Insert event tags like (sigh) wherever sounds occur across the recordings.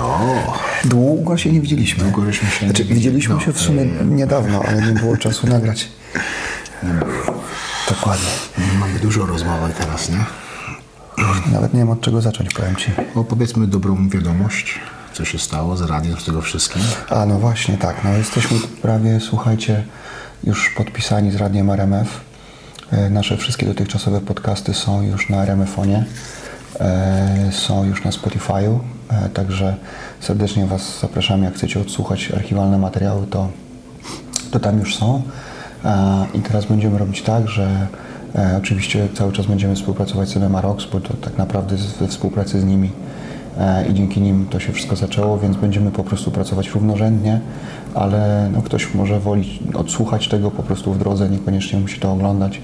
O, Długo się nie widzieliśmy. Długo się nie znaczy, widzieli. widzieliśmy No, się w sumie e, niedawno, ale nie było czasu nagrać. Dokładnie. mamy dużo rozmowy teraz, nie? Nawet nie wiem od czego zacząć, powiem Ci. O, powiedzmy dobrą wiadomość, co się stało z radiem, z tego wszystkim. A no właśnie, tak. No jesteśmy prawie, słuchajcie, już podpisani z Radiem RMF. E, Nasze wszystkie dotychczasowe podcasty są już na RMF-onie, są już na Spotify'u, e, także serdecznie Was zapraszamy, jak chcecie odsłuchać archiwalne materiały, to, to tam już są. E, I teraz będziemy robić tak, że e, oczywiście cały czas będziemy współpracować z MMA Rocks, bo to tak naprawdę we współpracy z nimi E, i dzięki nim to się wszystko zaczęło, więc będziemy po prostu pracować równorzędnie, ale no, ktoś może woli odsłuchać tego po prostu w drodze, niekoniecznie musi to oglądać,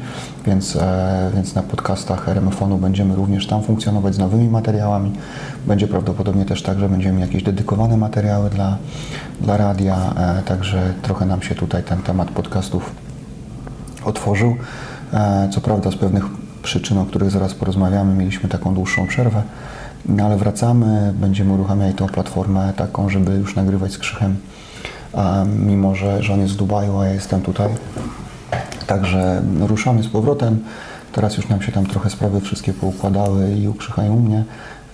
więc, e, więc na podcastach RMF-onu będziemy również tam funkcjonować z nowymi materiałami. Będzie prawdopodobnie też tak, że będziemy jakieś dedykowane materiały dla, dla radia, e, także trochę nam się tutaj ten temat podcastów otworzył. E, Co prawda z pewnych przyczyn, o których zaraz porozmawiamy, mieliśmy taką dłuższą przerwę, no ale wracamy, będziemy uruchamiali tą platformę taką, żeby już nagrywać z Krzychem, mimo że, że on jest w Dubaju, a ja jestem tutaj. Także ruszamy z powrotem. Teraz już nam się tam trochę sprawy wszystkie poukładały i u Krzycha i u mnie,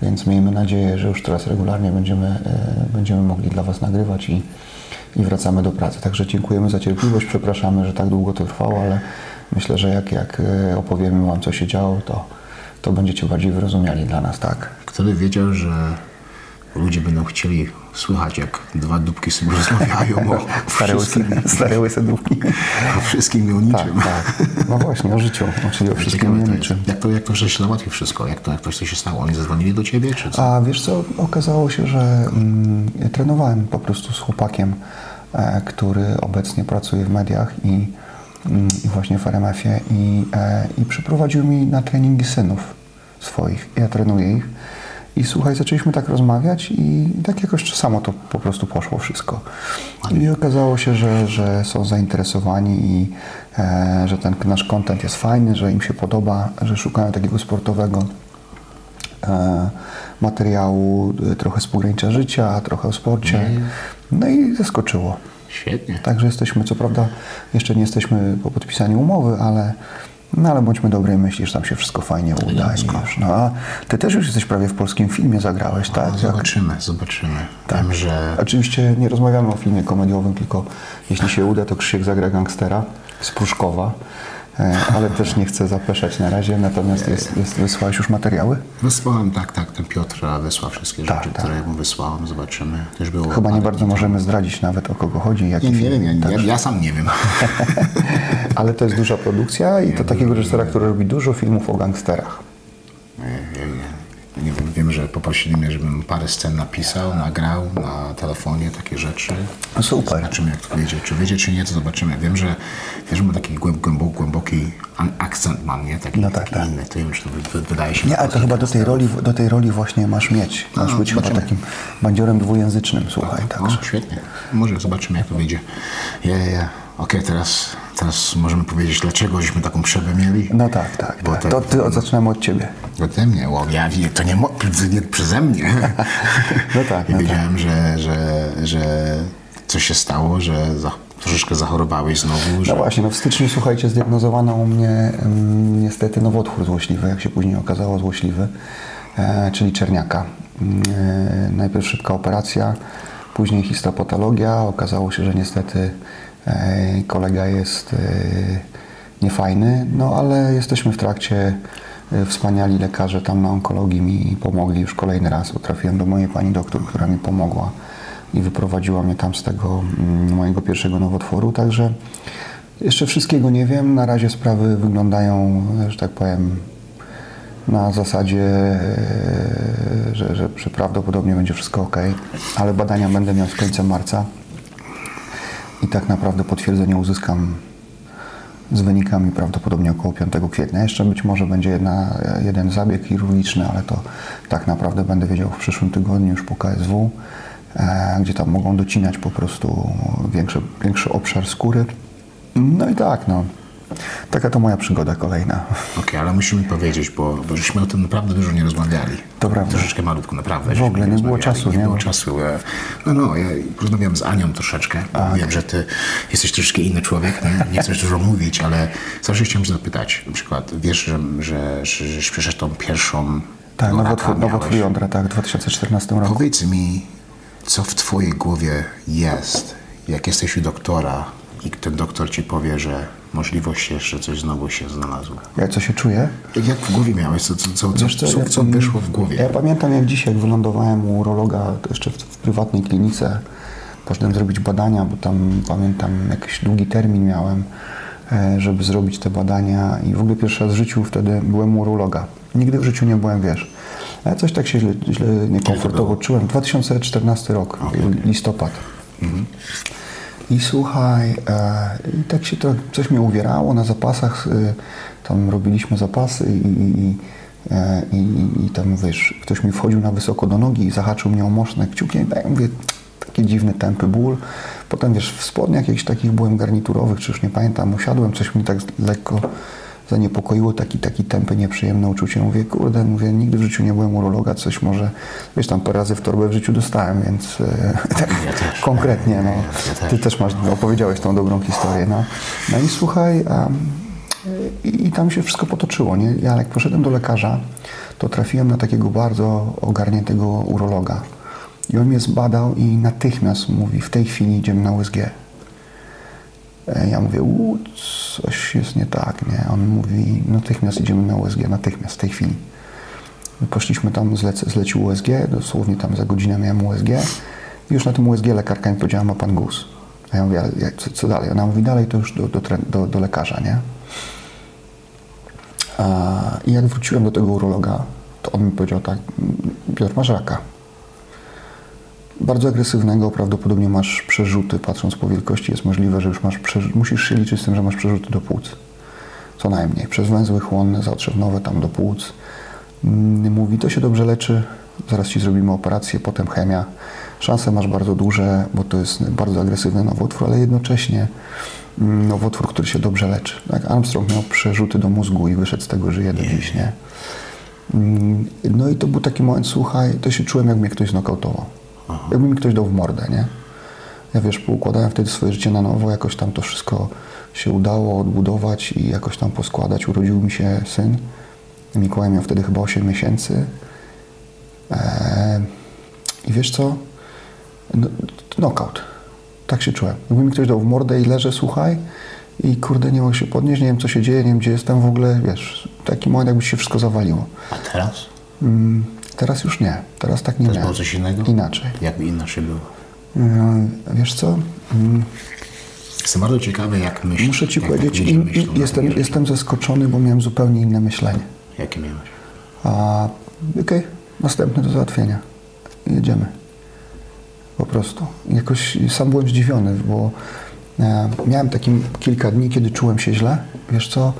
więc miejmy nadzieję, że już teraz regularnie będziemy, e, będziemy mogli dla Was nagrywać i, i wracamy do pracy. Także dziękujemy za cierpliwość, przepraszamy, że tak długo to trwało, ale myślę, że jak, jak e, opowiemy Wam, co się działo, to, to będziecie bardziej wyrozumiali dla nas, tak? By wiedział, że ludzie będą chcieli słychać, jak dwa dupki sobie (laughs) rozmawiają o Stare wszystkim, łyse, stare dówki. o wszystkim i o niczym. Tak, tak. No właśnie, o życiu, czyli o wszystkim i o niczym. Jak to, jak to żeś załatwił wszystko? Jak to, jak to się stało? Oni zadzwonili do ciebie, czy co? A wiesz co, okazało się, że mm, ja trenowałem po prostu z chłopakiem, e, który obecnie pracuje w mediach i, mm, i właśnie w RMF-ie i, e, i przyprowadził mi na treningi synów swoich. Ja trenuję ich. I słuchaj, zaczęliśmy tak rozmawiać i tak jakoś samo to po prostu poszło wszystko. I okazało się, że, że są zainteresowani i e, że ten nasz content jest fajny, że im się podoba, że szukają takiego sportowego e, materiału, e, trochę z pogranicza życia, trochę o sporcie. No i zaskoczyło. Świetnie. Także jesteśmy, co prawda, jeszcze nie jesteśmy po podpisaniu umowy, ale, no ale bądźmy dobrej myśli, że tam się wszystko fajnie uda. I Elegancko. już, no, a ty też już jesteś prawie w polskim filmie, zagrałeś, tak? No, zobaczymy, zobaczymy. Wiem, że Oczywiście nie rozmawiamy o filmie komediowym, tylko jeśli się uda, to Krzysiek zagra gangstera z Pruszkowa. E, Ale też nie chcę zapeszać na razie, natomiast jest, jest, wysłałeś już materiały? wysłałem, tak, tak, ten Piotr wysłał wszystkie Tak, rzeczy, tak. które mu wysłałem, zobaczymy. Też było Chyba nie bardzo możemy zdradzić nawet o kogo chodzi. Jaki. Nie, nie film. wiem, ja, ja, sam nie wiem. (laughs) (laughs) Ale to jest duża produkcja i to takiego reżysera, który robi dużo filmów o gangsterach. Ja nie wiem, wiem, że poprosili mnie, żebym parę scen napisał, nagrał na telefonie, takie rzeczy. No super. Zobaczymy, jak to wyjdzie. Czy wyjdzie, czy nie, to zobaczymy. Wiem, że, wiem, że ma taki głęb, głęboki, głęboki akcent mam, nie? Taki, No tak, taki tak. inny. To nie wiem, czy to wy, wy, wydaje się... Nie, ale to chyba do tej roli, do tej roli właśnie masz mieć. Masz A, być chyba zobaczymy. takim bandziorem dwujęzycznym, słuchaj. O, Także. świetnie. Może zobaczymy, jak to wyjdzie. Ja, ja, ja. Okej, teraz, teraz możemy powiedzieć, dlaczego żeśmy taką przerwę mieli. No tak, tak. Bo tak. to- ty, zaczynamy od ciebie. Ode mnie, o, ja wie, to nie, nie przeze mnie. (laughs) No tak, (laughs) I no wiedziałem, że, że, że coś się stało, że za, troszeczkę zachorowałeś znowu, że No właśnie, no w styczniu, słuchajcie, zdiagnozowano u mnie niestety nowotwór złośliwy, jak się później okazało, złośliwy, e, czyli czerniaka. Mm, E, najpierw szybka operacja, później histopatologia. Okazało się, że niestety kolega jest e, niefajny, no ale jesteśmy w trakcie. E, Wspaniali lekarze tam na onkologii mi pomogli już kolejny raz. Trafiłem do mojej pani doktor, która mi pomogła i wyprowadziła mnie tam z tego mm, mojego pierwszego nowotworu. Także jeszcze wszystkiego nie wiem. Na razie sprawy wyglądają, że tak powiem, na zasadzie, że, że, że prawdopodobnie będzie wszystko ok, ale badania będę miał z końcem marca i tak naprawdę potwierdzenie uzyskam z wynikami prawdopodobnie około 5 kwietnia. Jeszcze być może będzie jedna, jeden zabieg chirurgiczny, ale to tak naprawdę będę wiedział w przyszłym tygodniu już po KSW, e, gdzie tam mogą docinać po prostu większy, większy obszar skóry. No i tak, no. Taka to moja przygoda kolejna. Okej, ale musimy powiedzieć, bo, bo żeśmy o tym naprawdę dużo nie rozmawiali. To prawda. Troszeczkę malutko, naprawdę. W ogóle nie było rozmawiali. czasu, Nie, nie? było czasu. e, No, no, ja rozmawiałem z Anią troszeczkę. bo Wiem, że ty jesteś troszeczkę inny człowiek, nie, nie chcesz dużo mówić, ale zawsze chciałem zapytać. Na przykład, wiesz, że, że, że, że przeszedł tą pierwszą Tak, nowotwór, nowotwór jądra, tak, w 2014 roku. Powiedz mi, co w twojej głowie jest, jak jesteś u doktora i ten doktor ci powie, że możliwość jeszcze coś znowu się znalazło. Jak co się czuję? Jak w głowie miałeś? Co, co, co, co, co, co, ja- co wyszło w głowie? Ja pamiętam jak dzisiaj, jak wylądowałem u urologa jeszcze w, w prywatnej klinice. Poszedłem zrobić badania, bo tam pamiętam jakiś długi termin miałem, e, żeby zrobić te badania i w ogóle pierwszy raz w życiu wtedy byłem u urologa. Nigdy w życiu nie byłem, wiesz. Ale coś tak się źle, źle niekomfortowo czułem. 2014 rok, listopad. I słuchaj, e, i tak się to coś mnie uwierało na zapasach. E, tam robiliśmy zapasy i, e, i, i, i tam wiesz, ktoś mi wchodził na wysoko do nogi i zahaczył mnie o moszne kciukiem. Ja mówię, taki dziwny tępy ból. Potem wiesz, w spodniach jakichś takich byłem garniturowych, czy już nie pamiętam, usiadłem, coś mi tak lekko zaniepokoiło, taki, taki tępy, nieprzyjemne uczucie. Mówię, kurde, mówię, nigdy w życiu nie byłem urologa, coś może, wiesz, tam parę razy w torbę w życiu dostałem, więc e, (laughs) tak Ja konkretnie, no. Ja też. Ty też masz, opowiedziałeś tą dobrą historię, no. No i słuchaj, em, i, i tam się wszystko potoczyło, nie? Ja jak poszedłem do lekarza, to trafiłem na takiego bardzo ogarniętego urologa. I on mnie zbadał i natychmiast mówi, w tej chwili idziemy na USG. E, Ja mówię, u, coś jest nie tak, nie? On mówi, natychmiast idziemy na USG, natychmiast, w tej chwili. Poszliśmy tam, zlec, zlecił USG, dosłownie tam za godzinę miałem USG. I już na tym USG lekarka mi powiedziała, ma pan guz. A ja mówię, co, co dalej? Ona mówi, dalej to już do, do, do, do lekarza, nie? A, I jak wróciłem do tego urologa, to on mi powiedział tak, Piotr, masz raka. Bardzo agresywnego, prawdopodobnie masz przerzuty, patrząc po wielkości jest możliwe, że już masz przerzuty, musisz się liczyć z tym, że masz przerzuty do płuc. Co najmniej. Przez węzły chłonne, zatrzewnowe, tam do płuc. Mm, Mówi, to się dobrze leczy, zaraz Ci zrobimy operację, potem chemia. Szanse masz bardzo duże, bo to jest bardzo agresywny nowotwór, ale jednocześnie mm, nowotwór, który się dobrze leczy. Tak? Armstrong miał przerzuty do mózgu i wyszedł z tego, żyje do dziś, nie? Mm, No i to był taki moment, słuchaj, to się czułem, jak mnie ktoś znokautował. Jakby mi ktoś dał w mordę, nie? Ja wiesz, poukładałem wtedy swoje życie na nowo, jakoś tam to wszystko się udało odbudować i jakoś tam poskładać. Urodził mi się syn. Mikołaj miał wtedy chyba 8 miesięcy. Eee, I wiesz co? No, knockout. Tak się czułem. Jakby mi ktoś dał w mordę i leżę, słuchaj, i kurde, nie mogę się podnieść, nie wiem co się dzieje, nie wiem gdzie jestem w ogóle, wiesz, taki moment jakby się wszystko zawaliło. A teraz? Mm, teraz już nie. Teraz tak nie Teraz było coś innego? Inaczej. Jakby inaczej było. Mm, Wiesz co? Mm, Jestem bardzo ciekawy, jak myślisz. Muszę Ci jak powiedzieć, in, myślą jestem, jestem zaskoczony, bo miałem zupełnie inne myślenie. Jakie miałeś? A okej, następny do załatwienia. Jedziemy. Po prostu. Jakoś sam byłem zdziwiony, bo e, miałem taki kilka dni, kiedy czułem się źle. Wiesz co?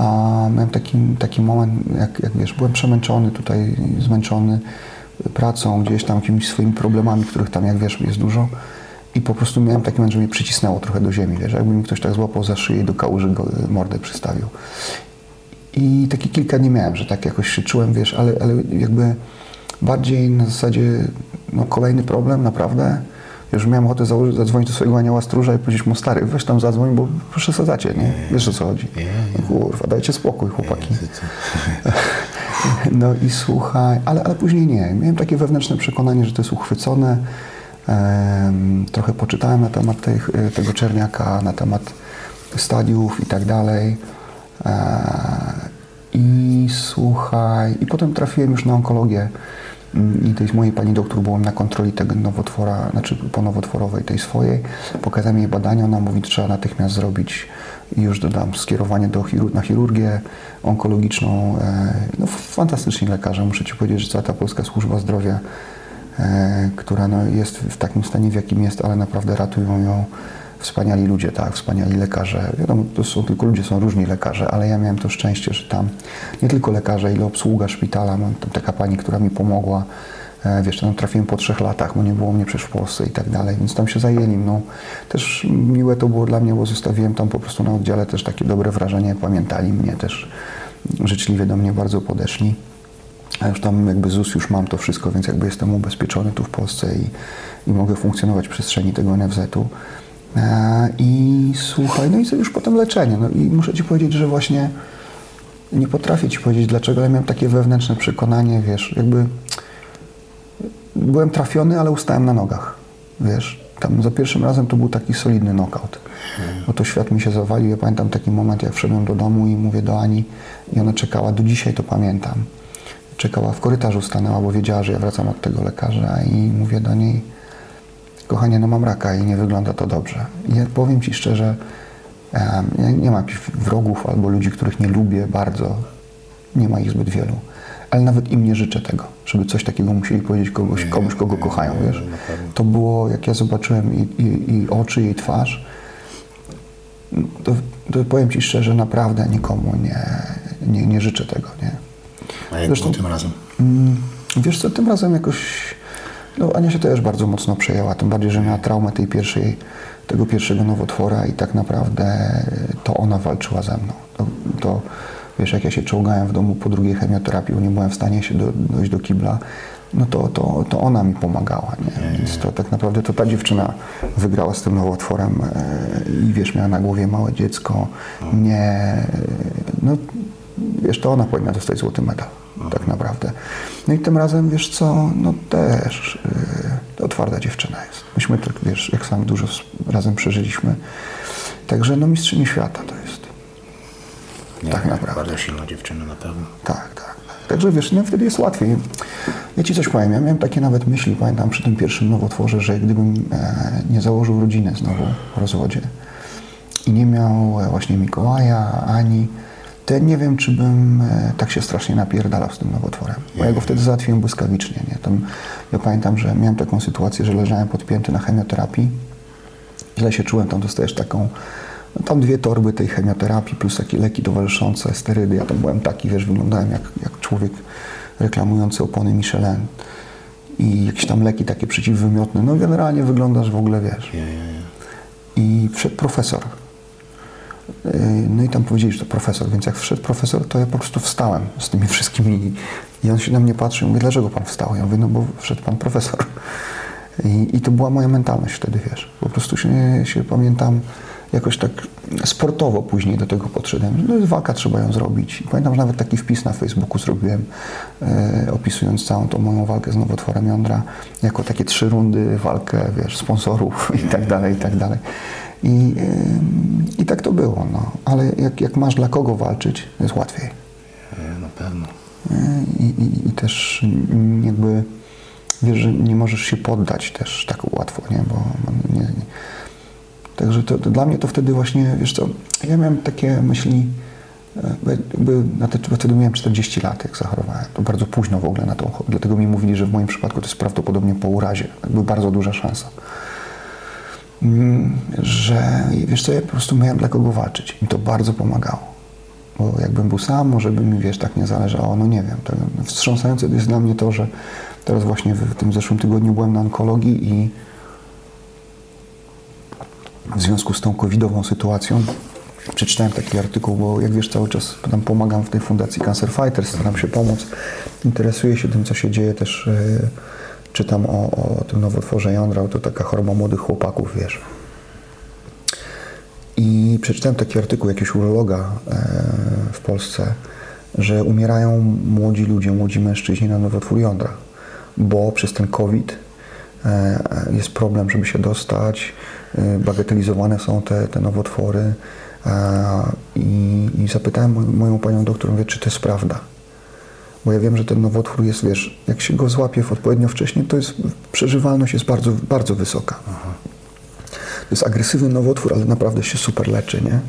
A miałem taki, taki moment, jak, jak wiesz, byłem przemęczony tutaj, zmęczony pracą, gdzieś tam jakimiś swoimi problemami, których tam, jak wiesz, jest dużo. I po prostu miałem taki moment, że mnie przycisnęło trochę do ziemi, wiesz, jakby mi ktoś tak złapał za szyję i do kałuży go, mordę przystawił. I takie kilka dni miałem, że tak jakoś się czułem, wiesz, ale, ale jakby bardziej na zasadzie, no kolejny problem, naprawdę. Już miałem ochotę założyć, zadzwonić do swojego anioła stróża i powiedzieć mu, stary, weź tam zadzwoń, bo przesadzacie, nie? Wiesz o co chodzi. Kurwa, dajcie spokój, chłopaki. No i słuchaj, ale, ale później nie. Miałem takie wewnętrzne przekonanie, że to jest uchwycone. Trochę poczytałem na temat tych, e, tego czerniaka, na temat stadiów i tak dalej. E, I słuchaj, i potem trafiłem już na onkologię i tej mojej pani doktor byłem na kontroli tego nowotwora, znaczy ponowotworowej tej swojej. Pokazałem jej badania, ona mówi, trzeba natychmiast zrobić i już dodam skierowanie do na chirurgię onkologiczną. E, No, fantastyczni lekarze, muszę Ci powiedzieć, że cała ta polska służba zdrowia, e, która no, jest w takim stanie, w jakim jest, ale naprawdę ratują ją wspaniali ludzie, tak, wspaniali lekarze. Wiadomo, to są tylko ludzie, są różni lekarze, ale ja miałem to szczęście, że tam nie tylko lekarze, ile obsługa szpitala, taka pani, która mi pomogła, E, Wiesz, tam trafiłem po trzech latach, bo nie było mnie przecież w Polsce i tak dalej, więc tam się zajęli mną. Też miłe to było dla mnie, bo zostawiłem tam po prostu na oddziale też takie dobre wrażenie, pamiętali mnie też, życzliwie do mnie bardzo podeszli. A już tam jakby ZUS już mam to wszystko, więc jakby jestem ubezpieczony tu w Polsce i, i mogę funkcjonować w przestrzeni tego NFZ-u. E, I słuchaj, no i już potem leczenie. No i muszę Ci powiedzieć, że właśnie nie potrafię Ci powiedzieć dlaczego, ale miałem takie wewnętrzne przekonanie, wiesz, jakby byłem trafiony, ale ustałem na nogach, wiesz. Tam za pierwszym razem to był taki solidny knockout. Bo to świat mi się zawalił. Ja pamiętam taki moment, jak wszedłem do domu i mówię do Ani i ona czekała, do dzisiaj to pamiętam. Czekała w korytarzu, stanęła, bo wiedziała, że ja wracam od tego lekarza i mówię do niej, kochanie, no mam raka i nie wygląda to dobrze. I ja powiem Ci szczerze, ja nie ma jakichś wrogów albo ludzi, których nie lubię bardzo. Nie ma ich zbyt wielu. Ale nawet im nie życzę tego, żeby coś takiego musieli powiedzieć kogoś, komuś, kogo kochają, wiesz. To było, jak ja zobaczyłem i, i, i oczy, jej twarz, to, to powiem Ci szczerze, naprawdę nikomu nie, nie, nie życzę tego, nie. A jak Zresztą- tym razem? Mm, Wiesz co, tym razem jakoś, no Ania się też bardzo mocno przejęła, tym bardziej, że miała traumę tej pierwszej, tego pierwszego nowotwora i tak naprawdę to ona walczyła ze mną. To, to wiesz, jak ja się czołgałem w domu po drugiej chemioterapii, bo nie byłem w stanie się do, dojść do kibla, no to, to, to ona mi pomagała, nie? Więc to tak naprawdę to ta dziewczyna wygrała z tym nowotworem e, i wiesz, miała na głowie małe dziecko, nie, no wiesz, to ona powinna dostać złoty medal, tak naprawdę. No i tym razem, wiesz co, no też yy, to twarda dziewczyna jest. Myśmy tak, wiesz, jak sam dużo razem przeżyliśmy. Także no mistrzyni świata to jest. Nie, tak naprawdę. Bardzo silna dziewczyna na pewno. Tak, tak. tak. Także wiesz, no wtedy jest łatwiej. Ja ci coś powiem, ja miałem takie nawet myśli, pamiętam przy tym pierwszym nowotworze, że gdybym e, nie założył rodziny znowu w rozwodzie i nie miał e, właśnie Mikołaja, ani, nie wiem, czy bym e, tak się strasznie napierdalał z tym nowotworem. Bo ja go wtedy załatwiłem błyskawicznie. Nie? Tam, ja pamiętam, że miałem taką sytuację, że leżałem podpięty na chemioterapii źle się czułem, tam dostajesz taką, no tam dwie torby tej chemioterapii plus takie leki towarzyszące, sterydy. Ja tam byłem taki, wiesz, wyglądałem jak, jak człowiek reklamujący opony Michelin i jakieś tam leki takie przeciwwymiotne. No generalnie wyglądasz w ogóle, wiesz. I wszedł profesor. Yy, No i tam powiedzieli, że to profesor, więc jak wszedł profesor, to ja po prostu wstałem z tymi wszystkimi. I on się na mnie patrzy i mówi, dlaczego pan wstał? Ja mówię, no bo wszedł pan profesor. I, I to była moja mentalność wtedy, wiesz. Po prostu się, się pamiętam jakoś tak sportowo później do tego podszedłem. No jest walka, trzeba ją zrobić. I pamiętam, że nawet taki wpis na Facebooku zrobiłem, e, opisując całą tą moją walkę z nowotworem jądra, jako takie trzy rundy, walkę, wiesz, sponsorów (laughs) i tak dalej, i tak dalej. I, i tak to było, no. Ale jak, jak masz dla kogo walczyć, jest łatwiej. Ja, na pewno. I, i, I też jakby wiesz, że nie możesz się poddać też tak łatwo, nie? Bo nie, nie. Także to, to dla mnie to wtedy właśnie, wiesz co, ja miałem takie myśli, e, jakby na te, bo wtedy miałem 40 lat, jak zachorowałem. To bardzo późno w ogóle na tą chorobę. Dlatego mi mówili, że w moim przypadku to jest prawdopodobnie po urazie. Jakby bardzo duża szansa. Mm, Że wiesz co, ja po prostu miałem dla kogo walczyć. I to bardzo pomagało. Bo jakbym był sam, może by mi, wiesz, tak nie zależało, no nie wiem. Wstrząsające jest dla mnie to, że teraz właśnie w tym zeszłym tygodniu byłem na onkologii i w związku z tą covidową sytuacją przeczytałem taki artykuł, bo jak wiesz, cały czas tam pomagam w tej fundacji Cancer Fighters, staram się pomóc, interesuję się tym, co się dzieje, też e, czytam o, o tym nowotworze jądra, to taka choroba młodych chłopaków, wiesz. I przeczytałem taki artykuł jakiegoś urologa e, w Polsce, że umierają młodzi ludzie, młodzi mężczyźni na nowotwór jądra, bo przez ten COVID e, jest problem, żeby się dostać, e, bagatelizowane są te, te nowotwory e, i, i zapytałem moją panią doktor, mówię, czy to jest prawda. Bo ja wiem, że ten nowotwór jest, wiesz, jak się go złapie w odpowiednio wcześnie, to jest, przeżywalność jest bardzo, bardzo wysoka. To jest agresywny nowotwór, ale naprawdę się super leczy, nie?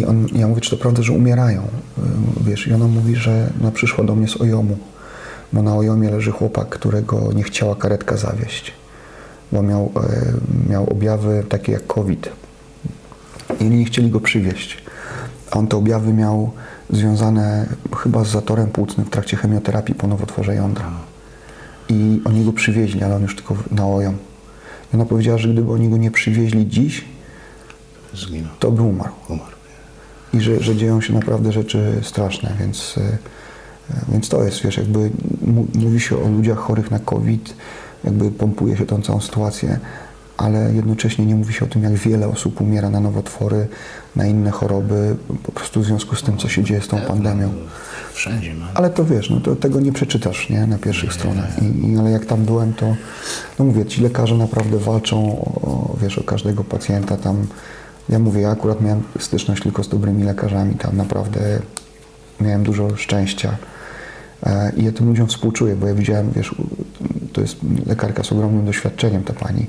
I on, ja mówię, czy to prawda, że umierają? Y, Wiesz, i ona mówi, że ona przyszła do mnie z Ojomu, bo na Ojomie leży chłopak, którego nie chciała karetka zawieźć, bo miał, e, miał objawy takie jak COVID. I oni nie chcieli go przywieźć. A on te objawy miał związane chyba z zatorem płucnym w trakcie chemioterapii po nowotworze jądra. i oni go przywieźli, ale on już tylko na oją. I ona powiedziała, że gdyby oni go nie przywieźli dziś, Zginął. to by umarł. Umarł. I że, że dzieją się naprawdę rzeczy straszne, więc, e, więc to jest, wiesz, jakby mówi się o ludziach chorych na COVID, jakby pompuje się tą całą sytuację, ale jednocześnie nie mówi się o tym, jak wiele osób umiera na nowotwory, na inne choroby, po prostu w związku z tym, co się dzieje z tą pandemią. Wszędzie, man. Ale to wiesz, no to tego nie przeczytasz, nie, na pierwszych stronach. I, i, ale jak tam byłem, to, no mówię, ci lekarze naprawdę walczą o, wiesz, o każdego pacjenta tam. Ja mówię, ja akurat miałem styczność tylko z dobrymi lekarzami, tam naprawdę miałem dużo szczęścia. E, I ja tym ludziom współczuję, bo ja widziałem, wiesz, to jest lekarka z ogromnym doświadczeniem, ta pani,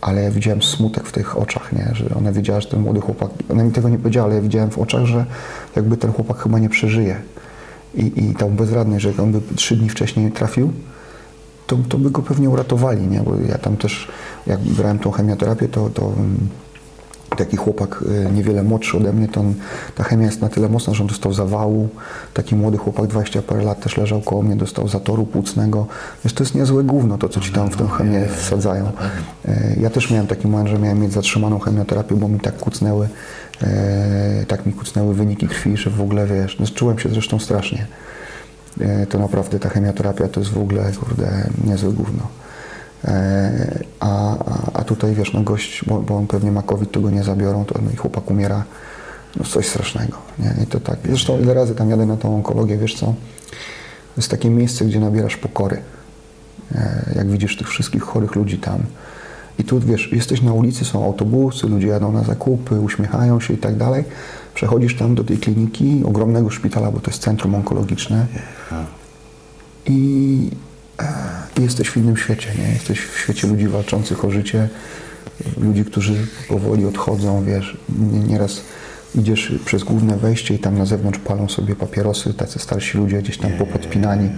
ale ja widziałem smutek w tych oczach, nie? że ona wiedziała, że ten młody chłopak, ona mi tego nie powiedziała, ale ja widziałem w oczach, że jakby ten chłopak chyba nie przeżyje. I, i tą bezradność, że on by trzy dni wcześniej trafił, to, to by go pewnie uratowali, nie? Bo ja tam też, jak brałem tą chemioterapię, to, to mm, taki chłopak y, niewiele młodszy ode mnie, to on, ta chemia jest na tyle mocna, że on dostał zawału. Taki młody chłopak, 20 parę lat, też leżał koło mnie, dostał zatoru płucnego. Wiesz, to jest niezłe gówno, to co ci tam w tę chemię wsadzają. E, Ja też miałem taki moment, że miałem mieć zatrzymaną chemioterapię, bo mi tak kucnęły, e, tak mi kucnęły wyniki krwi, że w ogóle, wiesz, no, czułem się zresztą strasznie. E, to naprawdę ta chemioterapia to jest w ogóle, kurde, niezłe gówno. E, A, a, tutaj wiesz, no gość, bo, bo on pewnie ma COVID, to go nie zabiorą, to no i chłopak umiera. No coś strasznego. Nie? I to tak. Zresztą ile razy tam jadę na tą onkologię, wiesz co? To jest takie miejsce, gdzie nabierasz pokory. E, Jak widzisz tych wszystkich chorych ludzi tam. I tu wiesz, jesteś na ulicy, są autobusy, ludzie jadą na zakupy, uśmiechają się i tak dalej. Przechodzisz tam do tej kliniki, ogromnego szpitala, bo to jest centrum onkologiczne i e, jesteś w innym świecie, nie? Jesteś w świecie ludzi walczących o życie, ludzi, którzy powoli odchodzą, wiesz, nie- nieraz idziesz przez główne wejście i tam na zewnątrz palą sobie papierosy, tacy starsi ludzie gdzieś tam popodpinani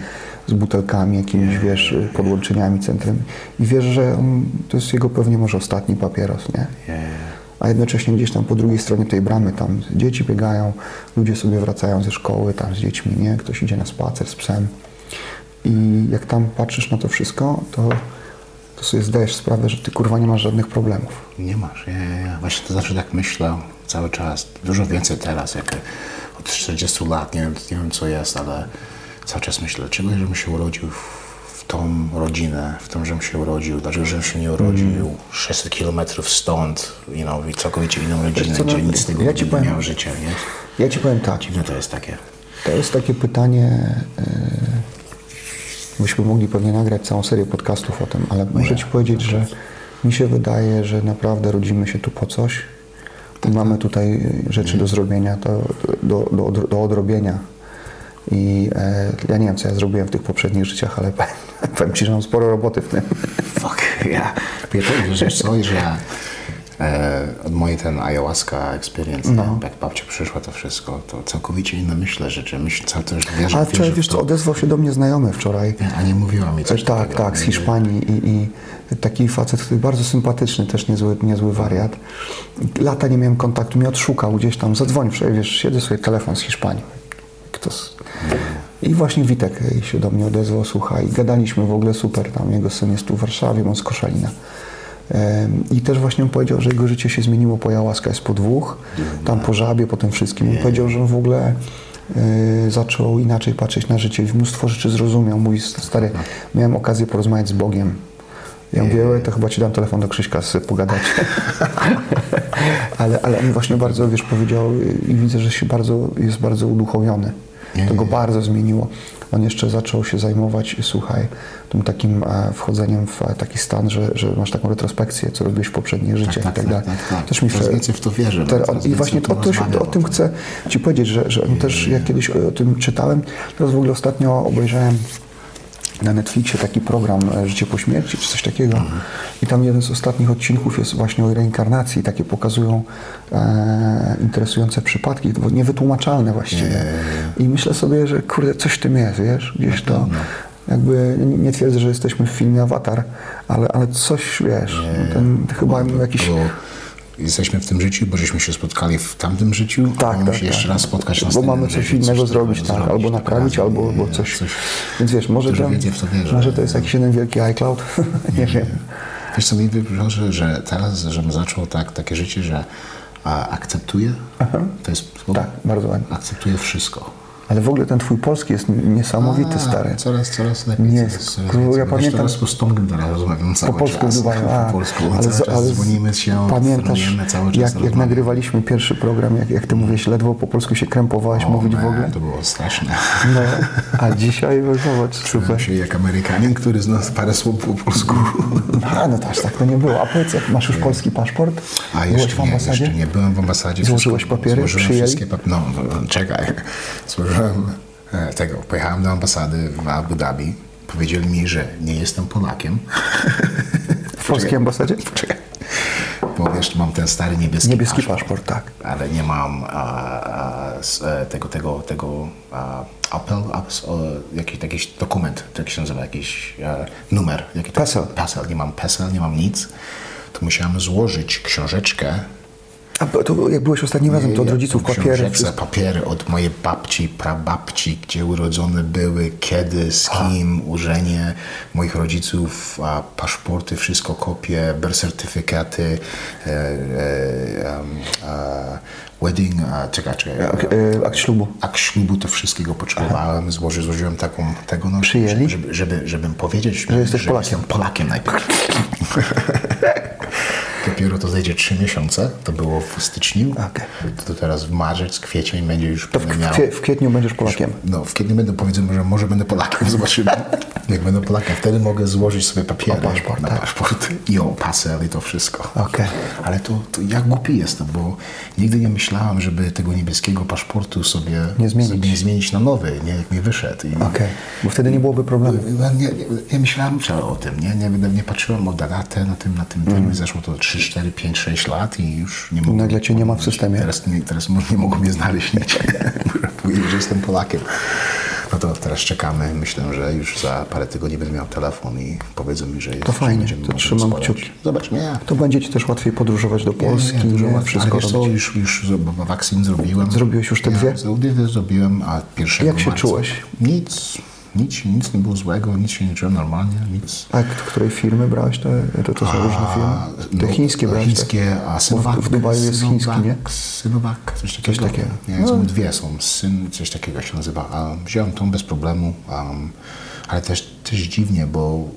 z butelkami, jakimiś, wiesz, podłączeniami centrum i wiesz, że on, to jest jego pewnie może ostatni papieros, nie? A jednocześnie gdzieś tam po drugiej stronie tej bramy tam dzieci biegają, ludzie sobie wracają ze szkoły tam z dziećmi, nie? Ktoś idzie na spacer z psem. I jak tam patrzysz na to wszystko, to, to sobie zdajesz sprawę, że ty kurwa nie masz żadnych problemów. Nie masz, ja, ja, ja. Właśnie to zawsze tak myślę cały czas. Dużo więcej teraz, jak od 40 lat, nie wiem, nie wiem co jest, ale cały czas myślę, dlaczego żebym się urodził w, w tą rodzinę, w tą, żebym się urodził, dlaczego żebym się nie urodził 600 kilometrów stąd, you know, i całkowicie inną rodzinę, co, no, gdzie nic z tego ja nie powiem- miał życia, nie? Ja ci powiem tak, Dziwne to jest takie. to jest takie pytanie, yy, byśmy mogli pewnie nagrać całą serię podcastów o tym, ale muszę ci powiedzieć, że mi się wydaje, że naprawdę rodzimy się tu po coś i mamy tutaj rzeczy do zrobienia, to, do, do, do, do odrobienia. I e, ja nie wiem, co ja zrobiłem w tych poprzednich życiach, ale (laughs) powiem, ci, że mam sporo roboty w tym. Fuck, ja. To wiesz co, że ja, e, od mojej ten ayahuasca experience, No. jak babcia przyszła to wszystko, to całkowicie inne myślę rzeczy. Myślę, cały to już wierzę, A wczoraj, wiesz co, odezwał się do mnie znajomy wczoraj. A nie mówiła mi coś tak, takiego. tak, z Hiszpanii i, i taki facet, który bardzo sympatyczny, też niezły, niezły wariat. Lata nie miałem kontaktu, mnie odszukał gdzieś tam, zadzwonił, wiesz, siedzę sobie telefon z Hiszpanii. Kto z... I właśnie Witek się do mnie odezwał, słuchaj, gadaliśmy w ogóle super, tam jego syn jest tu w Warszawie, on z Koszalina. I też właśnie on powiedział, że jego życie się zmieniło po Jałaska, jest po dwóch, tam po żabie, po tym wszystkim. On powiedział, że on w ogóle y, zaczął inaczej patrzeć na życie mnóstwo rzeczy zrozumiał. Mówi, stary, miałem okazję porozmawiać z Bogiem. Ja mówię, "Oj, to chyba ci dam telefon do Krzyśka, sobie pogadać. (laughs) ale, ale on właśnie bardzo, wiesz, powiedział y, i widzę, że się bardzo, jest bardzo uduchowiony. To go bardzo zmieniło. On jeszcze zaczął się zajmować, słuchaj, tym takim e, wchodzeniem w e, taki stan, że, że masz taką retrospekcję, co robiłeś w poprzednich życiach tak, i tak tak, dalej. tak, tak. Też mi się- w to wierzę, no, Te- coraz I właśnie o tym o, to o tym o chcę Ci powiedzieć, że, że też, jak kiedyś o tym czytałem, teraz w ogóle ostatnio obejrzałem na Netflixie taki program e, Życie po śmierci, czy coś takiego. I tam jeden z ostatnich odcinków jest właśnie o reinkarnacji. Takie pokazują e, interesujące przypadki, niewytłumaczalne właściwie. I myślę sobie, że kurde, coś w tym jest, wiesz, gdzieś to... Jakby nie, nie twierdzę, że jesteśmy w filmie Avatar, ale, ale coś, wiesz, ten, chyba jakiś... jesteśmy w tym życiu, bo żeśmy się spotkali w tamtym życiu, Tak, a mamy tak, się jeszcze tak. raz spotkać w Bo mamy coś życiu, innego takiego zrobić, tak, zrobić, albo tak, naprawić, razem, albo, albo nie, coś. Więc wiesz, może, Dużo to, więcej w to wierzę. może to jest jakiś jeden wielki iCloud? (laughs) nie wiem. Wiesz co mi wybrze, że teraz, żebym zaczął tak, takie życie, że a, akceptuję, to jest słowo? Tak, bardzo ładnie. Akceptuję wszystko. Ale w ogóle ten twój polski jest niesamowity, A, stary. Coraz, coraz lepiej. Nie, coraz, coraz więcej. ja pamiętam- Teraz po Tomkiem teraz rozmawiam cały Po polsku czas. w Dubaju, Po polsku, ale, cały czas ale dzwonimy się, pamiętasz, cały czas. jak, jak nagrywaliśmy pierwszy program, jak, jak ty mówisz, ledwo po polsku się krępowałeś O, mówić w ogóle? To było straszne. No, a dzisiaj, no, zobacz, super. Się jak Amerykanin, który zna parę słów po polsku. A, no też tak to nie było. A powiedz, jak masz już polski paszport? A Byłeś jeszcze w nie, ambasadzie? jeszcze nie byłem w ambasadzie. Złożyłeś papiery? Złożyłem Przyjęli? wszystkie papiery. No, no, czekaj. Złożyłem e, tego. Pojechałem do ambasady w Abu Dhabi. Powiedzieli mi, że nie jestem Polakiem. W polskiej ambasadzie? Czekaj. Bo wiesz, mam ten stary niebieski, Niebieski paszport, tak. ale nie mam a, a, e, tego, tego, tego a, apel, a, s- o, jakiś, jakiś dokument, jak się nazywa, jakiś e, numer. Jaki to- PESEL. PESEL, nie mam PESEL, nie mam nic. To musiałem złożyć książeczkę A to jak byłeś ostatnim razem, to od rodziców papiery. Wszystko. papiery od mojej babci, prababci, gdzie urodzone były, kiedy, z kim, urzenie moich rodziców, a paszporty, wszystko, kopie, birth certyfikaty, e, e, wedding, a, czekaj, czekaj. Ak- e, akt ślubu. Akt ślubu, to wszystkiego potrzebowałem, złoży, złożyłem taką, tego, no, Przyjęli? żeby, żeby, żebym powiedzieć, Że jesteś Polakiem. jestem Polakiem najpierw. (laughs) Dopiero to zejdzie trzy miesiące, to było w styczniu, Okej. to, to teraz w marzec, kwiecień będzie już To w, miał. w kwietniu będziesz Polakiem. No, w kwietniu będę powiedzmy, że może będę Polakiem, (laughs) zobaczymy. Jak będę Polakiem, wtedy mogę złożyć sobie papiery paszport, na tak. paszport i o pasel i to wszystko. Okej. Ale to, to ja głupi jestem, bo nigdy nie myślałem, żeby tego niebieskiego paszportu sobie Nie zmienić. Nie zmienić na nowy, nie jak mi wyszedł. Okej, bo wtedy nie byłoby problemu. ja nie, nie, nie myślałem wcale o tym, nie, nie, nie patrzyłem o datę na tym, na tym, Mm. tym. zeszło to 3, 4, 5, 6 lat i już nie mogłem. Nagle cię nie ma w systemie. Teraz, nie, teraz nie mogą mnie znaleźć (laughs) nigdzie. Powiedzieć, że jestem Polakiem. No to teraz czekamy. Myślę, że już za parę tygodni będę miał telefon i powiedzą mi, że jest. To fajnie, to trzymam kciuki. Zobacz, nie. To będzie ci też łatwiej podróżować do Polski, Nie, nie, nie, wszystko Ale co, już, już wakcyn zrobiłem. Zrobiłeś już te dwie? Ja dwie zrobiłem, a pierwszego Jak się marca. czułeś? Nic, nic, nic nie było złego, nic się nie czułem normalnie, nic. A której firmy brałeś? Te, to, to są różne firmy? Te no, chińskie brałeś? tak? Chińskie, a Synovac. w Dubaju jest Synovac, chiński, nie? Synovac, coś takiego. takiego. Nie, No. są dwie, są syn, coś takiego się nazywa. A wziąłem tą bez problemu, um, ale też, też dziwnie, bo,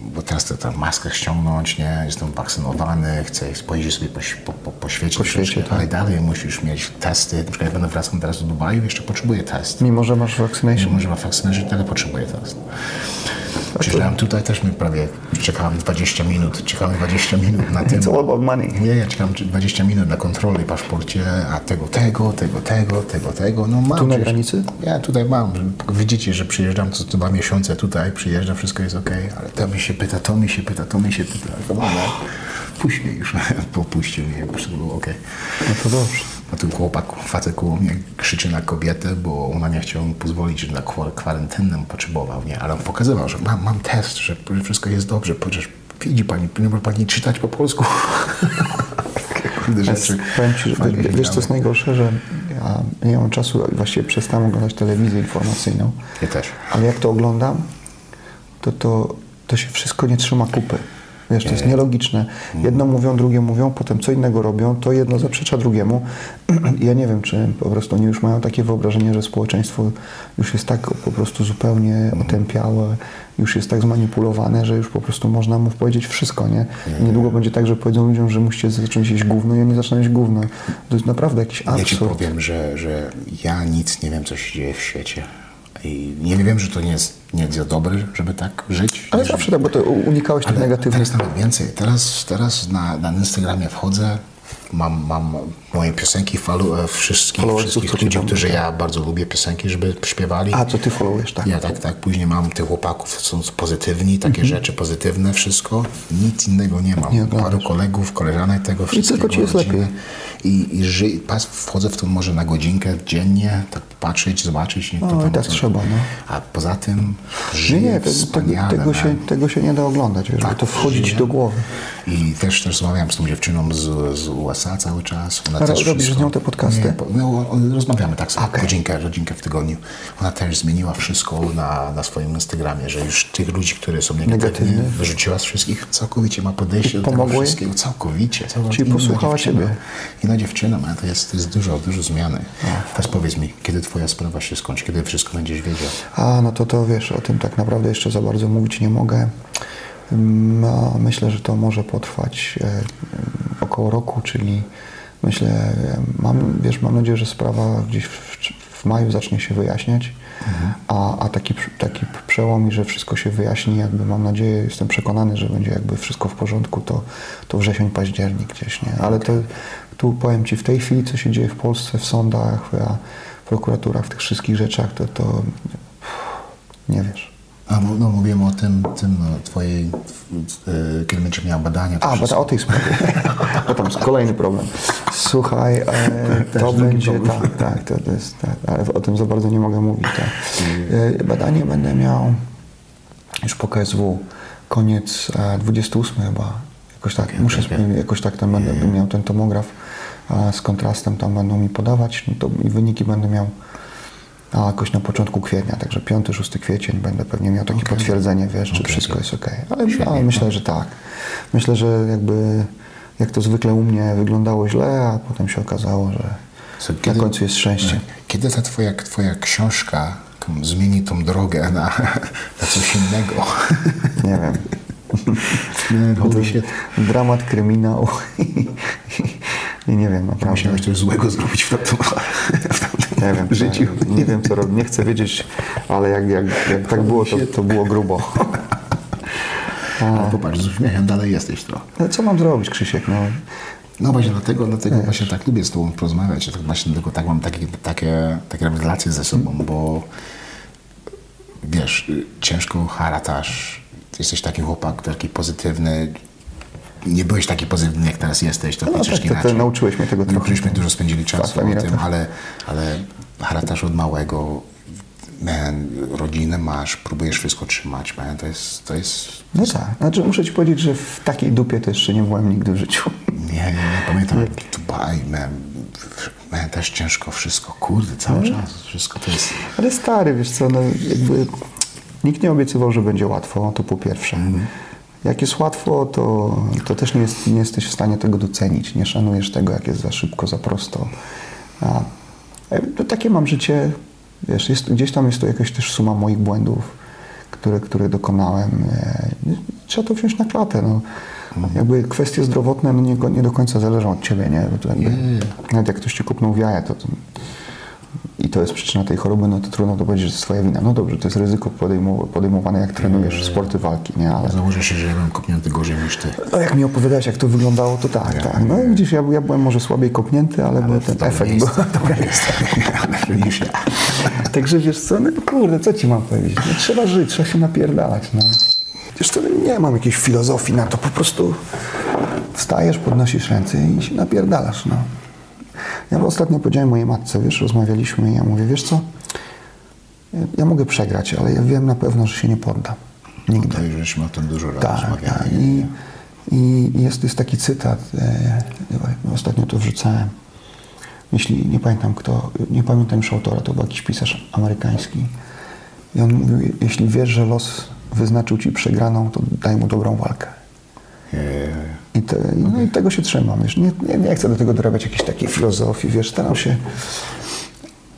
bo teraz to tę maskę ściągnąć, nie, jestem wakcynowany, chcę pojeździć sobie po, po, po, po świecie, Po świecie, tak. ale dalej musisz mieć testy. Na przykład jak będę wracał teraz do Dubaju, jeszcze potrzebuję test. Mimo, że masz vaccination. Może ma wakcynę, ale potrzebuję test. Przyjrzałem tutaj też mi prawie, czekałem 20 minut, czekałem 20 minut na (laughs) tym. It's all about money. Nie, ja czekam 20 minut na kontrolę paszporcie, a tego, tego, tego, tego, tego, tego. No mam Tu na granicy? Ja tutaj mam. Widzicie, że przyjeżdżam co dwa miesiące tutaj, przyjeżdżam, wszystko jest ok, ale to mi się pyta, to mi się pyta, to mi się pyta. (laughs) Mnie już, popuścił mnie, wszystko było ok. No to dobrze. A tu chłopak, facet koło mnie krzyczy na kobietę, bo ona nie chciała mu pozwolić, że na kwa- kwarantannę potrzebował, nie? Ale on pokazywał, że mam, mam test, że że wszystko jest dobrze, przecież widzi pani, nie może pani czytać po polsku. (laughs) Rzeczy. Powiem ci, że wiesz, co jest najgorsze, że ja nie mam czasu, właściwie przestałem oglądać telewizję informacyjną, Ja też. ale jak to oglądam, to, to, to się wszystko nie trzyma kupy. Wiesz, to jest nielogiczne. Jedno mówią, drugie mówią, potem co innego robią, to jedno zaprzecza drugiemu. (clears throat) Ja nie wiem, czy po prostu oni już mają takie wyobrażenie, że społeczeństwo już jest tak po prostu zupełnie otępiałe, już jest tak zmanipulowane, że już po prostu można mu powiedzieć wszystko, nie? I niedługo będzie tak, że powiedzą ludziom, że musicie zacząć jeść gówno i oni zaczną jeść gówno. To jest naprawdę jakiś Ja ci absurd. powiem, że, że ja nic nie wiem, co się dzieje w świecie. I nie wiem, że to nie jest, nie jest za dobre, żeby tak żyć. Ale zawsze tak, bo to unikałeś tych negatywnych... Teraz nawet więcej. Teraz, teraz na, na Instagramie wchodzę, mam, mam moje piosenki, follow, e, wszystkich, wszystkich co ludzi, tam którzy ja bardzo lubię piosenki, żeby śpiewali. A, co ty followujesz, tak? Ja tak, tak. Później mam tych chłopaków, są pozytywni, takie rzeczy pozytywne, wszystko. Nic innego nie mam. Mhm. Nie. Paru kolegów, koleżanek tego wszystkiego. tylko ci jest rodziny. lepiej. I, i ży, pas, wchodzę w to może na godzinkę dziennie, tak patrzeć, zobaczyć. Nie, No i tak trzeba, no. A poza tym Nie, żyję nie, te, wspaniale. tego, się, tego się nie da oglądać, wiesz, bo to wchodzi ci żyję. do głowy. I też, też rozmawiam z tą dziewczyną z, z USA cały czas. Ona A też robisz wszystko- z nią te podcasty? Nie, no, rozmawiamy tak sobie, Okej. godzinkę, godzinkę w tygodniu. Ona też zmieniła wszystko na, na swoim Instagramie, że już tych ludzi, którzy są negatywni, Negatywny. wyrzuciła z wszystkich, całkowicie ma podejście do tego wszystkiego, całkowicie. Cała Czyli posłuchała dziewczyna. ciebie. Inna dziewczyna, man, to jest, to jest dużo, dużo zmiany. Teraz powiedz mi, kiedy twoja sprawa się skończy, kiedy wszystko będziesz wiedział? A, no to to wiesz, o tym tak naprawdę jeszcze za bardzo mówić nie mogę. No, myślę, że to może potrwać e, około roku, czyli myślę, e, mam, wiesz, mam nadzieję, że sprawa gdzieś w, w maju zacznie się wyjaśniać, a, a taki, taki przełom i że wszystko się wyjaśni, jakby mam nadzieję, jestem przekonany, że będzie jakby wszystko w porządku, to, to wrzesień, październik gdzieś, nie? Ale to, tu powiem Ci, w tej chwili, co się dzieje w Polsce, w sądach, w prokuraturach, w tych wszystkich rzeczach, to, to nie wiesz. A, no, mówiłem o tym, tym no, twojej, e, kiedy będziesz miała badania. A, bo o tej sprawie. (laughs) bo tam jest kolejny problem. Słuchaj, e, (laughs) to będzie, tak, tak, to, to jest, tak, ale o tym za bardzo nie mogę mówić. Tak. E, badanie będę miał już po KSW, koniec e, 28 chyba, jakoś tak, muszę, okej. jakoś tak tam będę miał ten tomograf e, z kontrastem, tam będą mi podawać no to i wyniki będę miał a jakoś na początku kwietnia, także 5-6 kwiecień będę pewnie miał takie potwierdzenie, wiesz, czy Okej, wszystko jest ok. Ale, ale myślę, że tak. Myślę, że jakby jak to zwykle u mnie wyglądało źle, a potem się okazało, że So, na końcu jest szczęście. Tak. Kiedy ta twoja, twoja książka zmieni tą drogę na, na coś innego? (laughs) Nie wiem. Holy (laughs) shit. Dramat, kryminał i nie wiem, naprawdę. Musiałeś coś złego zrobić w tamtym, w tamtym Nie wiem, życiu. nie wiem co robię, nie chcę wiedzieć, ale jak, jak, jak tak było, to, to było grubo. (laughs) Ale popatrz, z uśmiechem dalej jesteś to. Ale co mam zrobić, Krzysiek? No, No właśnie dlatego, dlatego właśnie tak lubię z Tobą porozmawiać. Ja tak właśnie tylko tak mam takie, takie, takie relacje ze sobą, bo wiesz, ciężko haratasz, jesteś taki chłopak, taki pozytywny. Nie byłeś taki pozytywny, jak teraz jesteś, to No no, tak, to- to nauczyłeś mnie tego trochę. Nauczyliśmy, dużo spędzili W czasu o Emiratach. tym, ale, ale haratasz od małego, man, rodzinę masz, próbujesz wszystko trzymać, man, to jest, to jest no tak, znaczy muszę Ci powiedzieć, że w takiej dupie to jeszcze nie byłem nigdy w życiu. Nie, nie, nie. Pamiętam Dubaj, man, man, też ciężko wszystko, kurde, cały czas, wszystko to jest... Ale stary, wiesz co, no jakby nikt nie obiecywał, że będzie łatwo, to po pierwsze. Jak jest łatwo, to, to też nie, jest, nie jesteś w stanie tego docenić. Nie szanujesz tego, jak jest za szybko, za prosto. A, e, to takie mam życie, wiesz, jest, gdzieś tam jest to jakaś też suma moich błędów, które, które dokonałem. E, Trzeba to wziąć na klatę. No. Jakby kwestie zdrowotne no nie, nie do końca zależą od ciebie, nie? Jakby, Nawet jak ktoś ci kupnął w jaja, to, to i to jest przyczyna tej choroby, no to trudno to powiedzieć, że to jest twoja wina. No dobrze, to jest ryzyko podejmowane, jak trenujesz sporty walki, nie? Ale Założę się, że ja byłem kopnięty gorzej niż ty. no, jak mi opowiadałeś, jak to wyglądało, to tak, tak. No i gdzieś ja, ja byłem może słabiej kopnięty, ale, był ten efekt był. (laughs) Niż ja. (laughs) Także wiesz co, no kurde, co ci mam powiedzieć? No, trzeba żyć, trzeba się napierdalać, no. Wiesz co, nie mam jakiejś filozofii na to, po prostu wstajesz, podnosisz ręce i się napierdalasz, no. Ja ostatnio powiedziałem mojej matce, wiesz, rozmawialiśmy i ja mówię, wiesz co, ja mogę przegrać, ale ja wiem na pewno, że się nie poddam. Nigdy. Już żeśmy o tym dużo razy Tak, rozmawiali. tak. I, i jest, jest taki cytat, e, ostatnio to wrzucałem. Jeśli nie pamiętam kto, nie pamiętam już autora, to był jakiś pisarz amerykański. I on mówił, jeśli wiesz, że los wyznaczył ci przegraną, to daj mu dobrą walkę. Nie, I, te, no i tego się trzymam, wiesz. Nie, nie, nie chcę do tego dorabiać jakiejś takiej filozofii, wiesz, staram się...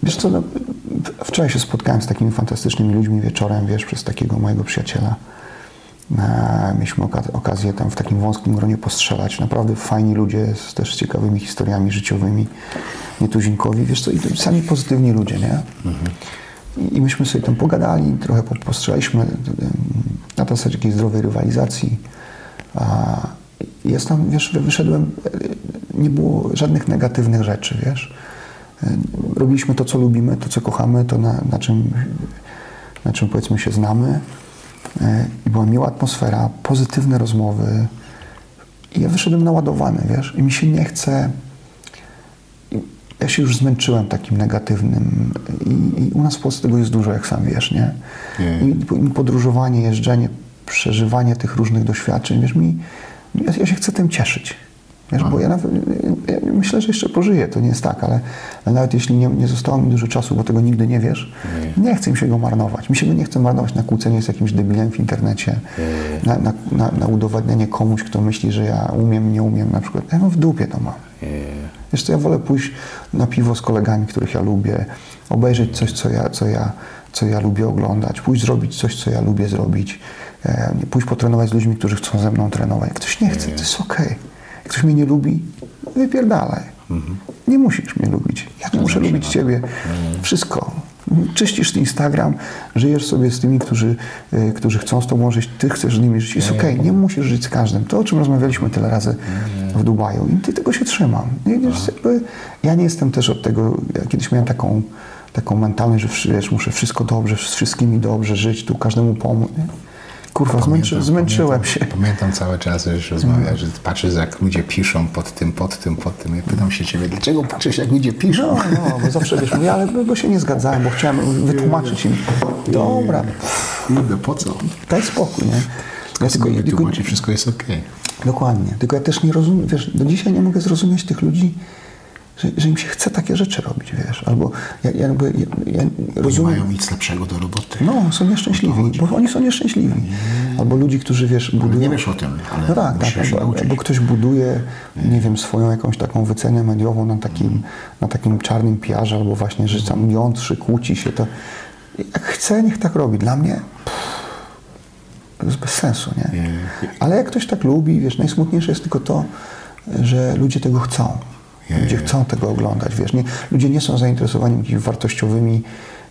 Wiesz co, no, wczoraj się spotkałem z takimi fantastycznymi ludźmi wieczorem, wiesz, przez takiego mojego przyjaciela. E, Mieliśmy oka- okazję tam w takim wąskim gronie postrzelać. Naprawdę fajni ludzie z też ciekawymi historiami życiowymi, nietuzinkowi, wiesz co, i sami pozytywni ludzie, nie? I, I myśmy sobie tam pogadali, trochę po- postrzelaliśmy e, na zasadzie takiej zdrowej rywalizacji. A jest tam, wiesz, wyszedłem, nie było żadnych negatywnych rzeczy, wiesz. Robiliśmy to, co lubimy, to, co kochamy, to na, na czym, na czym powiedzmy się znamy. E, I była miła atmosfera, pozytywne rozmowy. I ja wyszedłem naładowany, wiesz, i mi się nie chce. Ja się już zmęczyłem takim negatywnym. I, I u nas w Polsce tego jest dużo, jak sam wiesz, nie? I i podróżowanie, jeżdżenie, przeżywanie tych różnych doświadczeń, wiesz, mi, ja, ja się chcę tym cieszyć. Wiesz, bo ja, nawet, ja myślę, że jeszcze pożyję, to nie jest tak, ale, ale nawet jeśli nie, nie zostało mi dużo czasu, bo tego nigdy nie wiesz, nie, chcę mi się go marnować. Mi się go nie chce marnować na kłócenie z jakimś debilem w internecie, na, na, na, na udowadnianie komuś, kto myśli, że ja umiem, nie umiem na przykład. Ja w dupie to mam. Wiesz co, ja wolę pójść na piwo z kolegami, których ja lubię, obejrzeć coś, co ja, co ja, co ja lubię oglądać, pójść zrobić coś, co ja lubię zrobić, pójść potrenować z ludźmi, którzy chcą ze mną trenować. Jak ktoś nie chce, to jest okej. Jak ktoś mnie nie lubi, wypierdalaj. Nie musisz mnie lubić. Ja nie muszę lubić Ciebie. Wszystko. Czyścisz Instagram, żyjesz sobie z tymi, którzy, y, którzy chcą z Tobą żyć, Ty chcesz z nimi żyć. Jest okej, nie musisz żyć z każdym. To, o czym rozmawialiśmy tyle razy w Dubaju. I Ty tego się trzymam. Nie, jakby, ja nie jestem też od tego, ja kiedyś miałem taką, taką mentalność, że wiesz, muszę wszystko dobrze, z wszystkimi dobrze żyć, tu każdemu pomóc. Nie? Kurwa, zmęczy, zmęczyłem pamiętam, się. Pamiętam cały czas, że rozmawiasz, że patrzysz jak ludzie piszą pod tym, pod tym, pod tym. Ja pytam się ciebie, dlaczego patrzysz jak ludzie piszą? No, no, bo zawsze wiesz, mówię, ale bo- się nie zgadzałem, bo chciałem wytłumaczyć im. Dobra, Kurde, po co? daj spokój, nie? Ja Tylko tylko, wszystko jest okej. dokładnie. Tylko ja też nie rozumiem, wiesz, do dzisiaj nie mogę zrozumieć tych ludzi, że, że im się chce takie rzeczy robić, wiesz, albo ja, ja, jakby, ja, ja nie rozumiem... mają nic lepszego do roboty. No, są nieszczęśliwi, bo oni są nieszczęśliwi. Albo ludzi, którzy, wiesz, budują... nie wiesz o tym, ale No tak, tak. Albo, albo ktoś buduje, nie wiem, swoją jakąś taką wycenę mediową na takim, na takim czarnym piarze, albo właśnie, że tam jątrzy, kłóci się, to jak chce, niech tak robi. Dla mnie pff, to jest bez sensu, nie? Ale jak ktoś tak lubi, wiesz, najsmutniejsze jest tylko to, że ludzie tego chcą. Ludzie chcą tego oglądać, wiesz. Nie, ludzie nie są zainteresowani jakimiś wartościowymi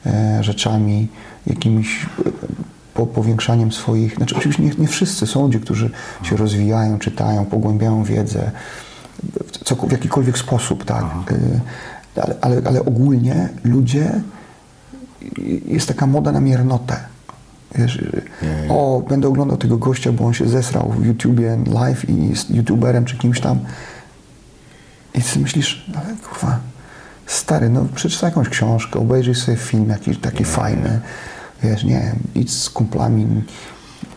e, rzeczami, jakimiś e, po, powiększaniem swoich... Znaczy oczywiście nie, nie wszyscy są ludzie, którzy się rozwijają, czytają, pogłębiają wiedzę w, co, w jakikolwiek sposób, tak. E, ale, ale, ale ogólnie ludzie jest taka moda na miernotę. Wiesz, o, będę oglądał tego gościa, bo on się zesrał w YouTubie live i jest youtuberem czy kimś tam. I ty myślisz, ale kurwa, stary, no przeczytaj jakąś książkę, obejrzyj sobie film jakiś taki fajny, wiesz, nie wiem, idź z kumplami,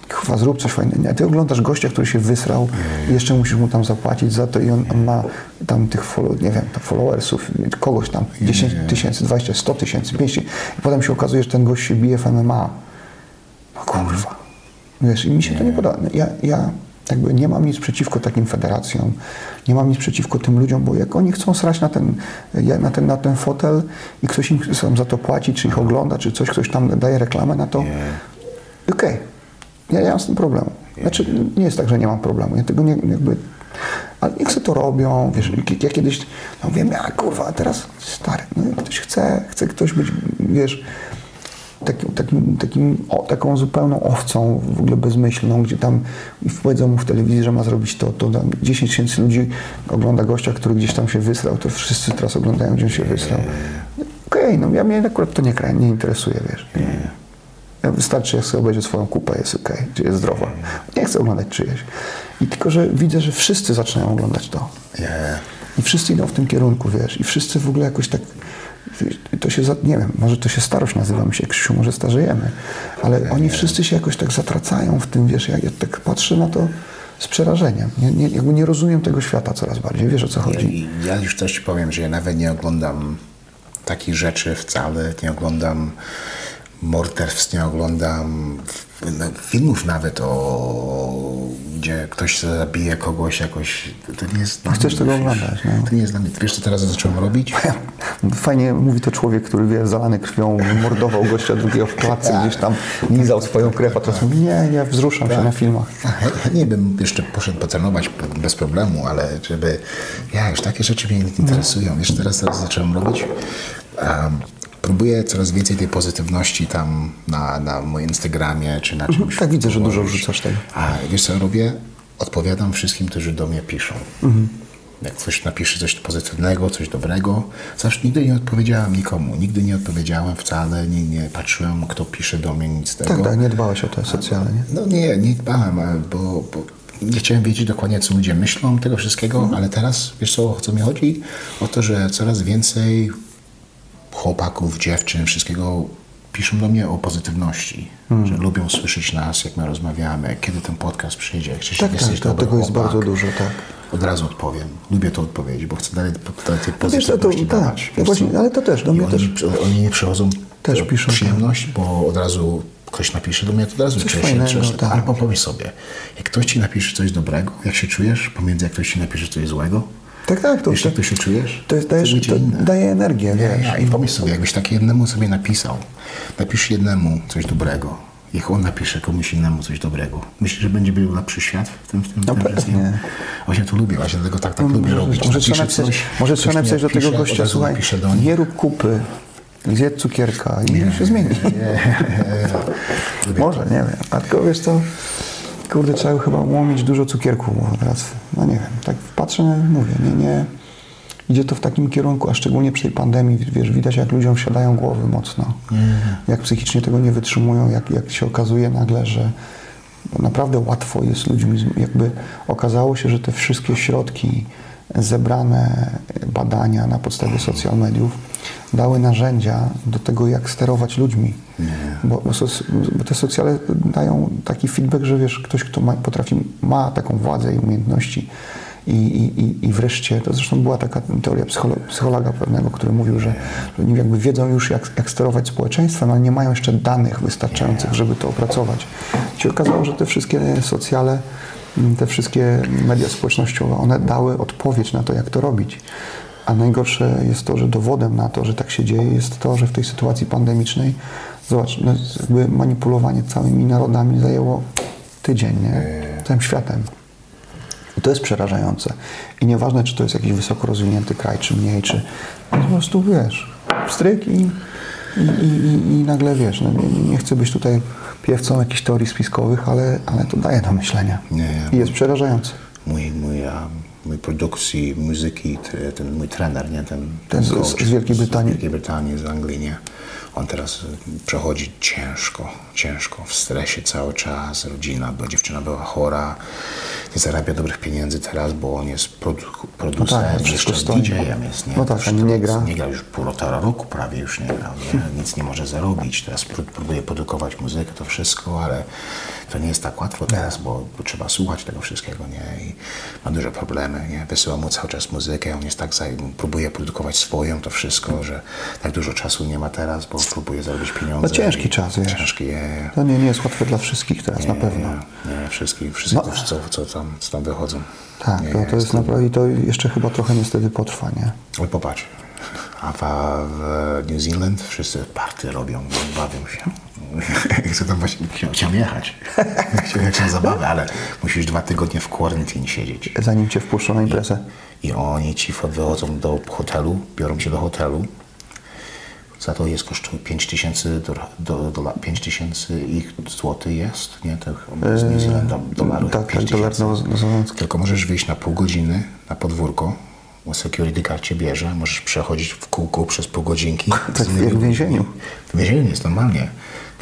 kurwa, zrób coś fajnego. Nie, ty oglądasz gościa, który się wysrał i jeszcze musisz mu tam zapłacić za to i on, on ma tam tych, follow, nie wiem, tam followersów, kogoś tam, 10 tysięcy, 20, 100 tysięcy, 5 i potem się okazuje, że ten gość się bije w MMA. No kurwa. Wiesz, i mi się to nie podoba. Ja, ja jakby nie mam nic przeciwko takim federacjom, nie mam nic przeciwko tym ludziom, bo jak oni chcą srać na ten, na ten, na ten fotel i ktoś im za to płaci, czy ich ogląda, czy coś, ktoś tam daje reklamę na to, okej, ja nie mam z tym problemu. Znaczy, nie jest tak, że nie mam problemu, ja tego nie, jakby, ale niech sobie to robią, wiesz, ja kiedyś, no wiem, ja kurwa, a teraz stary, no ktoś chce, chce ktoś być, wiesz, takim, takim, takim, o, taką zupełną owcą, w ogóle bezmyślną, gdzie tam powiedzą mu w telewizji, że ma zrobić to, to tam 10 tysięcy ludzi ogląda gościa, który gdzieś tam się wysrał, to wszyscy teraz oglądają, gdzie on się wysrał. Okej, no ja mnie akurat to nie, nie interesuje, wiesz. Wystarczy, jak sobie obejrzę swoją kupę, jest okej, czy jest zdrowa. Nie chcę oglądać czyjeś. I tylko, że widzę, że wszyscy zaczynają oglądać to. I wszyscy idą w tym kierunku, wiesz, i wszyscy w ogóle jakoś tak, to się, nie wiem, może to się starość nazywa, my się Krzysiu może starzejemy, ale oni wszyscy się jakoś tak zatracają w tym, wiesz, ja, ja tak patrzę na to z przerażeniem. Nie, nie, jakby nie rozumiem tego świata coraz bardziej, wiesz o co chodzi. I ja już ci powiem, że ja nawet nie oglądam takich rzeczy wcale, nie oglądam morderstw, nie oglądam filmów nawet o gdzie ktoś zabije kogoś jakoś, to, nie jest dla Chcesz tego wiesz, oglądać, no. To nie jest dla mnie. Wiesz co teraz zacząłem robić? (laughs) Fajnie mówi to człowiek, który wie, zalany krwią, mordował gościa drugiego w klatce, gdzieś tam lizał swoją krew, a teraz mówi, nie, ja wzruszam się na filmach. Nie bym jeszcze poszedł potrenować bez problemu, ale żeby, ja już takie rzeczy mnie nie interesują. Jeszcze teraz, teraz zacząłem robić. Um, próbuję coraz więcej tej pozytywności tam na, na moim Instagramie czy na czymś. tak widzę, że dużo wrzucasz tego. A wiesz co robię? Odpowiadam wszystkim, którzy do mnie piszą. Jak ktoś napisze coś pozytywnego, coś dobrego, zawsze nigdy nie odpowiedziałem nikomu, nigdy nie odpowiedziałem wcale, nie, nie patrzyłem, kto pisze do mnie, nic z tego. Tak, tak, nie dbałeś o to socjalnie. No nie, nie dbałem, bo, bo nie chciałem wiedzieć dokładnie, co ludzie myślą tego wszystkiego, ale teraz, wiesz co, o co mi chodzi? O to, że coraz więcej chłopaków, dziewczyn, wszystkiego piszą do mnie o pozytywności, że lubią słyszeć nas, jak my rozmawiamy, kiedy ten podcast przyjdzie, czy Tak, jesteś tak, to- dobry tego jest bardzo dużo, tak. Od razu odpowiem. Lubię to odpowiedzieć, bo chcę dalej, dalej tej No co, to- pozytywności tak, dawać. ja właśnie- co? ale to też, do mnie oni, też- Oni nie przychodzą Też piszą, tak. przyjemność, bo od razu ktoś napisze do mnie, to od razu czuję się, czuję- tak. ale pomyśl sobie, jak ktoś ci napisze coś dobrego, jak się czujesz, pomiędzy jak ktoś ci napisze coś złego, Tak, tak, to, jak to się czujesz? to, jest, dajesz, to daje energię, Nie, wiesz. ja, I pomyśl sobie, jakbyś tak jednemu sobie napisał, napisz jednemu coś dobrego, niech on napisze komuś innemu coś dobrego. Myślisz, że będzie był lepszy świat w tym, w tym, No pewnie. Właśnie to lubię, właśnie dlatego tak, tak No, lubię może, robić. może trzeba napisać, coś, może trzeba napisać do tego gościa, słuchaj, do nie rób kupy, zjedz cukierka i się zmieni. Lubię Może, nie wiem. A tylko wiesz co, kurde, trzeba chyba łomić dużo cukierków bo teraz. No nie wiem, tak patrzę, mówię, nie, nie. Idzie to w takim kierunku, a szczególnie przy tej pandemii, wiesz, widać jak ludziom siadają głowy mocno. Jak psychicznie tego nie wytrzymują, jak, jak się okazuje nagle, że naprawdę łatwo jest ludźmi, jakby okazało się, że te wszystkie środki, zebrane badania na podstawie social mediów dały narzędzia do tego, jak sterować ludźmi. Bo, bo, bo te socjale dają taki feedback, że wiesz, ktoś, kto ma, potrafi, ma taką władzę i umiejętności i, i, i- wreszcie, to zresztą była taka teoria psycholo, psychologa pewnego, który mówił, że, że oni jakby wiedzą już, jak, jak sterować społeczeństwem, ale nie mają jeszcze danych wystarczających, żeby to opracować. I się okazało, że te wszystkie socjale, te wszystkie media społecznościowe, one dały odpowiedź na to, jak to robić. A najgorsze jest to, że dowodem na to, że tak się dzieje, jest to, że w tej sytuacji pandemicznej, zobacz, no, jakby manipulowanie całymi narodami zajęło tydzień, nie? Całym światem. I to jest przerażające. I nieważne, czy to jest jakiś wysoko rozwinięty kraj, czy mniej, czy po prostu wiesz, stryk i, i, i, i, nagle wiesz, no, nie, nie chcę być tutaj piewcą jakichś teorii spiskowych, ale, ale to daje do myślenia. Nie, I jest przerażające. mój, mój, a, mój produkcji muzyki, ten mój trener, nie, ten, Ten z- coach z Wielkiej Brytanii. Z Wielkiej Brytanii, z Anglii, nie. On teraz y, przechodzi ciężko, ciężko, w stresie cały czas, rodzina, bo dziewczyna była chora, nie zarabia dobrych pieniędzy teraz, bo on jest produ- producentem, No tak, wszystko jeszcze. DJ-em jest, nie. No tak, nie teraz gra. Nie gra już półtora roku prawie już nie grał, nie? nic nie może zarobić, teraz pró- próbuje produkować muzykę, to wszystko, ale to nie jest tak łatwo teraz, bo, bo trzeba słuchać tego wszystkiego, nie, i ma duże problemy, nie, wysyłam mu cały czas muzykę, on jest tak, zaj- próbuje produkować swoją, to wszystko, że tak dużo czasu nie ma teraz, bo próbuje zarobić pieniądze. No ciężki czas, wiesz. Ciężki, je, To nie, nie jest łatwe dla wszystkich teraz, na nie, pewno. Nie, nie wszystkich, wszystkich co, co, tam, co tam wychodzą. Tak, nie, to, to jest naprawdę, i to jeszcze chyba trochę niestety potrwa, nie? Ale popatrz, a w, w New Zealand wszyscy party robią, bawią się. (laughs) Chcę tam właśnie, chciał, chciałem jechać. (laughs) Chciałem jechać na zabawę, ale musisz dwa tygodnie w kwarantannie siedzieć. Zanim cię wpuszczą na imprezę. I oni ci wychodzą do hotelu, biorą cię do hotelu. Za to jest kosztuje 5 tysięcy do, do, dola- 5 tysięcy ich złotych jest, nie? Tak, z New Zealand dolarów. tak, 5 tak, dolar. Tylko możesz wyjść na pół godziny na podwórko, bo security guard cię bierze, możesz przechodzić w kółku przez pół godzinki. (laughs) Tak jak w więzieniu. W więzieniu jest normalnie.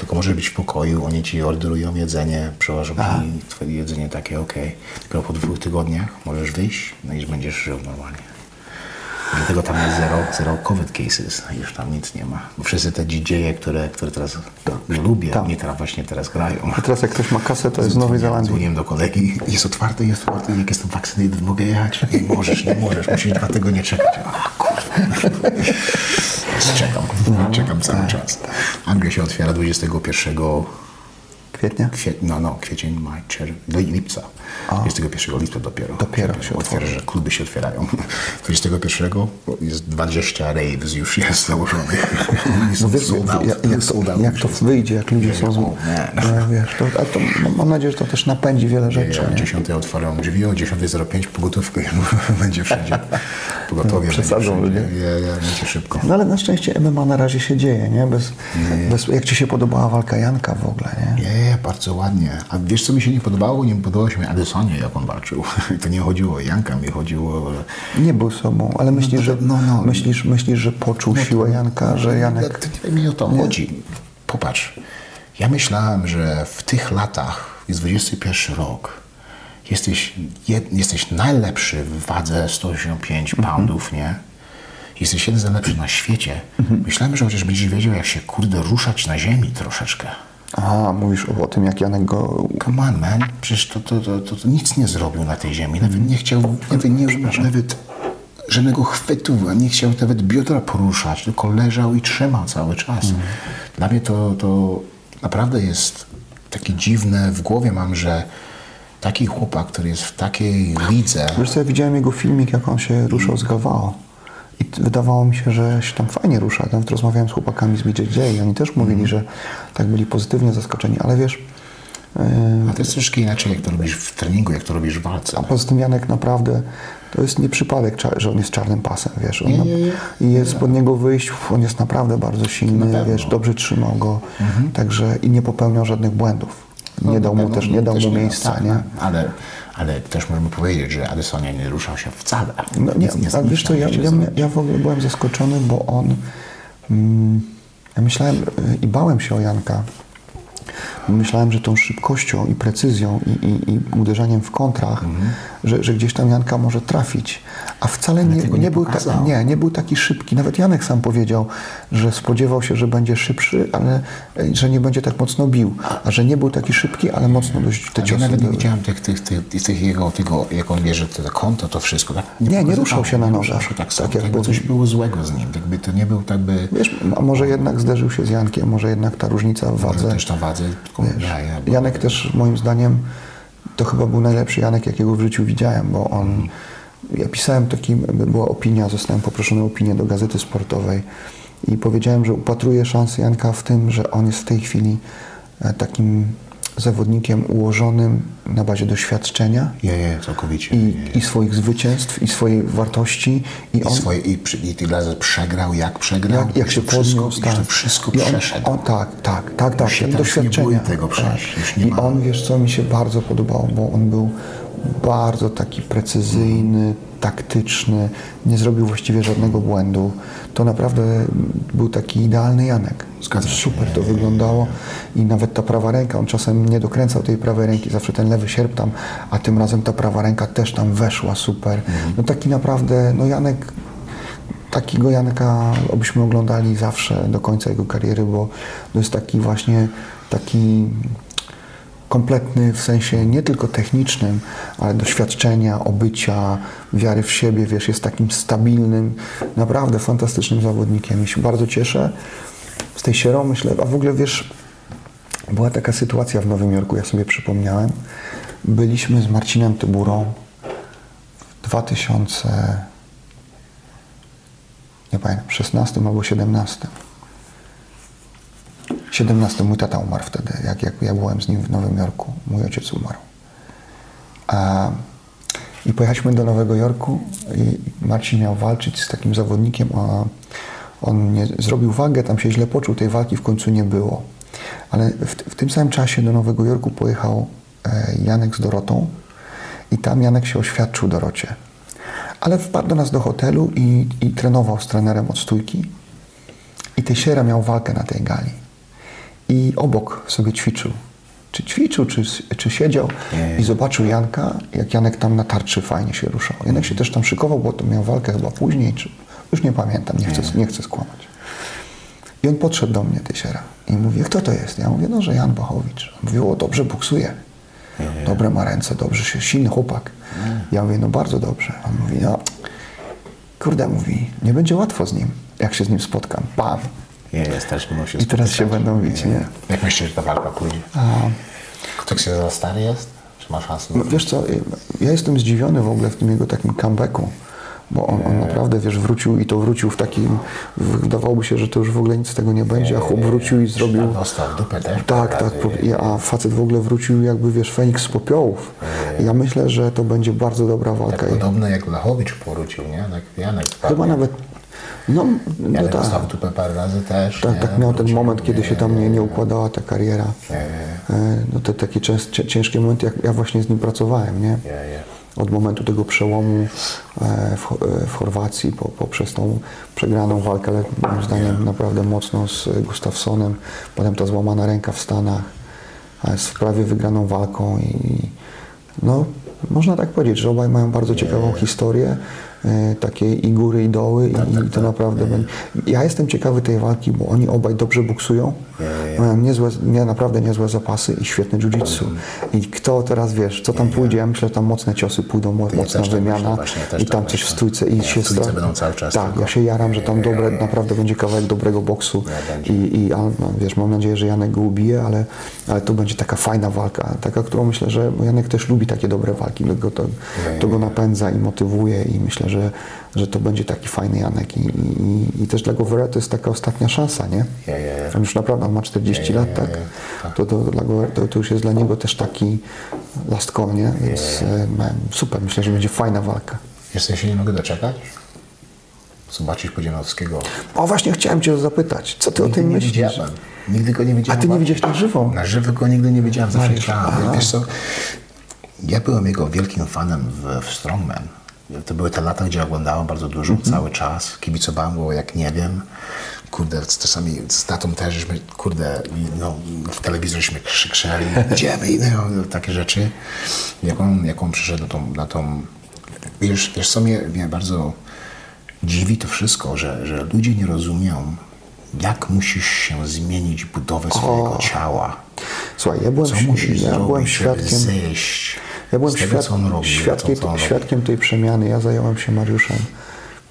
Tylko możesz być w pokoju, oni ci orderują jedzenie, przełożą ci twoje jedzenie takie, okej. Tylko po dwóch tygodniach możesz wyjść, no i będziesz żył normalnie. Dlatego tam jest zero, zero COVID cases, już tam nic nie ma. Bo wszyscy te DJ-e, które, które teraz lubię, Tam. oni teraz właśnie teraz grają. A teraz jak ktoś ma kasę, to jest z Nowej Zelandii. Dzwoniłem do kolegi, jest otwarte, jest otwarte, jak jestem wakcynowany, mogę jechać? Nie możesz, nie możesz, musisz dwa tygodnie czekać. O, kurwa. (laughs) Czekam, czekam cały czas. Anglia się otwiera 21 Kwietnia? kwietnia, no, no, kwiecień, maj, czerwiec, do lipca. 21 lipca dopiero. Dopiero się otwiera, że kluby się otwierają. (laughs) 21 jest 20 raves już jest założonych. No wiesz, sold out, jak, jak, sold to, out jak to wyjdzie, jak ludzie są... Z... O, nie, no. No, wiesz, to, a to, no, mam nadzieję, że to też napędzi wiele rzeczy. O Nie? 10 otworzą drzwi, o 10.05 pogotówkę (laughs) będzie wszędzie. Pogotowie będzie Przesadzą ludzie. Ja, ja, będzie szybko. No ale na szczęście MMA na razie się dzieje, nie? Bez, bez, jak Ci się podobała walka Janka w ogóle, nie? Nie, Nie, bardzo ładnie. A wiesz, co mi się nie podobało? Nie podobało się mi Adesonie, jak on walczył. (laughs) To nie chodziło o Janka, mi chodziło o... Nie był sobą, ale myślisz, że, no, no. myślisz, myślisz, że poczuł siłę Janka, że Janek... To nie mi o to chodzi. Popatrz, ja myślałem, że w tych latach, jest 21 rok, jesteś, jed, jesteś najlepszy w wadze 185 poundów, nie? Jesteś jeden z najlepszych na świecie. Myślałem, że chociaż będziesz wiedział, jak się, kurde, ruszać na ziemi troszeczkę. Aha, mówisz o, o tym, jak Janek go... Come on, man. Przecież to, to, to, to, to nic nie zrobił na tej ziemi. Nawet nie chciał, nawet nie nawet żadnego chwytu, nie chciał nawet biodra poruszać, tylko leżał i trzymał cały czas. Dla mnie to, to naprawdę jest takie dziwne. W głowie mam, że taki chłopak, który jest w takiej lidze... Wiesz co, ja widziałem jego filmik, jak on się ruszał z Galvao. I wydawało mi się, że się tam fajnie rusza. Nawet rozmawiałem z chłopakami z BJJ i oni też mówili, że tak byli pozytywnie zaskoczeni. Ale wiesz, yy, A to jest troszkę inaczej, jak to robisz w treningu, jak to robisz w walce. a poza tym Janek naprawdę, to jest nie przypadek, że on jest czarnym pasem, wiesz. On Nie, na- nie, nie. I jest spod niego wyjść, on jest naprawdę bardzo silny, pewno. wiesz, dobrze trzymał go. Także i nie popełniał żadnych błędów. Nie dał mu No, też, nie dał mu miejsca, tak, nie? Ale, ale też możemy powiedzieć, że Adesonia nie ruszał się wcale. No nie, Nic a wiesz co, ja, ja, ja w ogóle byłem zaskoczony, bo on, mm, ja myślałem y, i bałem się o Janka, myślałem, że tą szybkością i precyzją i, i, i uderzaniem w kontrach, że, że gdzieś tam Janka może trafić, a wcale nie, nie, nie był ta, nie, nie był taki szybki. Nawet Janek sam powiedział, że spodziewał się, że będzie szybszy, ale y, że nie będzie tak mocno bił, a że nie był taki szybki, ale mocno dość te Ja ciosy nawet nie widziałem tych, tych, tych, tych jego, tego, jak on bierze te konto, to wszystko. Tak Nie, nie pokazywało, ruszał się na nie się tak. Tak jak jakby coś było złego z nim. Jakby to nie był tak by... Wiesz, a może jednak zderzył się z Jankiem, może jednak ta różnica w Może wadze. też na wadze. Tylko, ja, ja, bo- Janek też moim zdaniem to chyba był najlepszy Janek, jakiego w życiu widziałem, bo on. Ja pisałem taki, była opinia, zostałem poproszony o opinię do gazety sportowej i powiedziałem, że upatruję szansy Janka w tym, że on jest w tej chwili e, takim zawodnikiem ułożonym na bazie doświadczenia Je, je, całkowicie. i, i swoich zwycięstw, i swojej wartości. I, I, on, swoje, i, przy- I tyle razy przegrał, jak przegrał. jak, jak się wszystko, podniósł, tak. wszystko I on, przeszedł. on, tak, tak, tak, tak, się nie doświadczenia. boi tego przejść, już nie I on, wiesz co, mi się bardzo podobało, bo on był bardzo taki precyzyjny, taktyczny, nie zrobił właściwie żadnego błędu. To naprawdę był taki idealny Janek. Super to wyglądało i nawet ta prawa ręka, on czasem nie dokręcał tej prawej ręki, zawsze ten lewy sierp tam, a tym razem ta prawa ręka też tam weszła super. Mhm. No taki naprawdę, no Janek takiego Janka obyśmy oglądali zawsze do końca jego kariery, bo to jest taki właśnie taki kompletny w sensie nie tylko technicznym, ale doświadczenia, obycia, wiary w siebie, wiesz, jest takim stabilnym, naprawdę fantastycznym zawodnikiem i się bardzo cieszę z tej sierą, myślę, a w ogóle wiesz, była taka sytuacja w Nowym Jorku, ja sobie przypomniałem, byliśmy z Marcinem Tyburą w 2000 nie pamiętam, 16 albo 17. 17 mój tata umarł wtedy, jak, jak ja byłem z nim w Nowym Jorku. Mój ojciec umarł. A, I pojechaliśmy do Nowego Jorku i Marcin miał walczyć z takim zawodnikiem, a on nie zrobił wagę, tam się źle poczuł, tej walki w końcu nie było. Ale w, w tym samym czasie do Nowego Jorku pojechał e, Janek z Dorotą i tam Janek się oświadczył Dorocie. Ale wpadł do nas do hotelu i, i trenował z trenerem od stójki. I Tejsiera miał walkę na tej gali. I obok sobie ćwiczył. Czy ćwiczył, czy, czy siedział i zobaczył Janka, jak Janek tam na tarczy fajnie się ruszał. Janek się też tam szykował, bo to miał walkę chyba później, czy już nie pamiętam, nie chcę, nie chcę skłamać. I on podszedł do mnie, Tysiera, i mówi, kto to jest? Ja mówię, no, że Jan Bachowicz. On mówi, o, dobrze buksuje. Dobre ma ręce, dobrze się, silny chłopak. Ja mówię, no bardzo dobrze. On mówi, no, kurde, mówi, nie będzie łatwo z nim, jak się z nim spotkam. Bam! Je, jest, też będą się I teraz się będą bić, nie? Jak myślisz, że ta walka pójdzie? A, Ktoś się za stary jest? Czy ma szansę? no, wiesz co, ja jestem zdziwiony w ogóle w tym jego takim comebacku. Bo on, on naprawdę, wiesz, wrócił i to wrócił w takim, wydawałoby się, że to już w ogóle nic z tego nie będzie, a chłop wrócił i zrobił... Dostał dupę też. Tak, tak, a facet w ogóle wrócił jakby, wiesz, Feniks z popiołów. Ja myślę, że to będzie bardzo dobra walka. Tak podobno jak Lachowicz powrócił, nie? Tak Janek. Chyba nawet. No, no tak. dostał tupę parę razy też. Tak, tak miał ten moment, kiedy się tam nie, nie układała ta kariera. E, No te takie częst, cie- ciężkie momenty, jak ja właśnie z nim pracowałem, nie? Od momentu tego przełomu e, w, e, w Chorwacji, po, poprzez tą przegraną walkę, ale moim zdaniem naprawdę mocno z Gustafsonem, potem ta złamana ręka w Stanach, z prawie wygraną walką i no, można tak powiedzieć, że obaj mają bardzo ciekawą historię, e, takie i góry, i doły i, i to naprawdę będzie. Ja jestem ciekawy tej walki, bo oni obaj dobrze buksują, mają niezłe, nie, naprawdę niezłe zapasy i świetne jiu-jitsu. I kto teraz, wiesz, co tam pójdzie, ja myślę, że tam mocne ciosy pójdą, mo- mocna tak wymiana właśnie, i tam tak coś w stójce i się w stójce będą cały czas Tak, ja się jaram, że tam dobre, naprawdę będzie kawałek dobrego boksu i, i a, no, wiesz, mam nadzieję, że Janek go ubije, ale, ale to będzie taka fajna walka, taka, którą myślę, że Janek też lubi takie dobre walki, go to, to go napędza i motywuje i myślę, że, że to będzie taki fajny Janek i, i, i też dla Govera to jest taka ostatnia szansa, nie? Ja, ja. On już naprawdę on ma 40 lat, tak? To, to, dla Govera, to, to już jest dla niego też taki last call, nie? Więc e, no, super, myślę, że będzie fajna walka. Ja się nie mogę doczekać? Zobaczyć Podziemowskiego. O, właśnie chciałem Cię zapytać, co Ty o Nigdy tym nie myślisz? widziałem. Nigdy go nie widziałem. A ty nie widziałeś na żywo? Na żywo go nigdy nie widziałem, zawsze aha. Wiesz co, ja byłem jego wielkim fanem w, w Strongman. To były te lata, gdzie oglądałem bardzo dużo, Mhm. cały czas. Kibicowałem go jak nie wiem. Kurde, czasami z tatą też, żeśmy, kurde, no, w telewizorzyśmy krzyczeli, (laughs) idziemy, i no, takie rzeczy. Jak on, jak on przyszedł na tą, na tą wiesz, wiesz co mnie, mnie bardzo dziwi to wszystko, że, że ludzie nie rozumią, jak musisz się zmienić budowę swojego ciała. Słuchaj, ja byłem, Co musisz ja zrobić, byłem świadkiem, zejść ja byłem tego, świad, robi, świadkiem, świadkiem tej przemiany. Ja zająłem się Mariuszem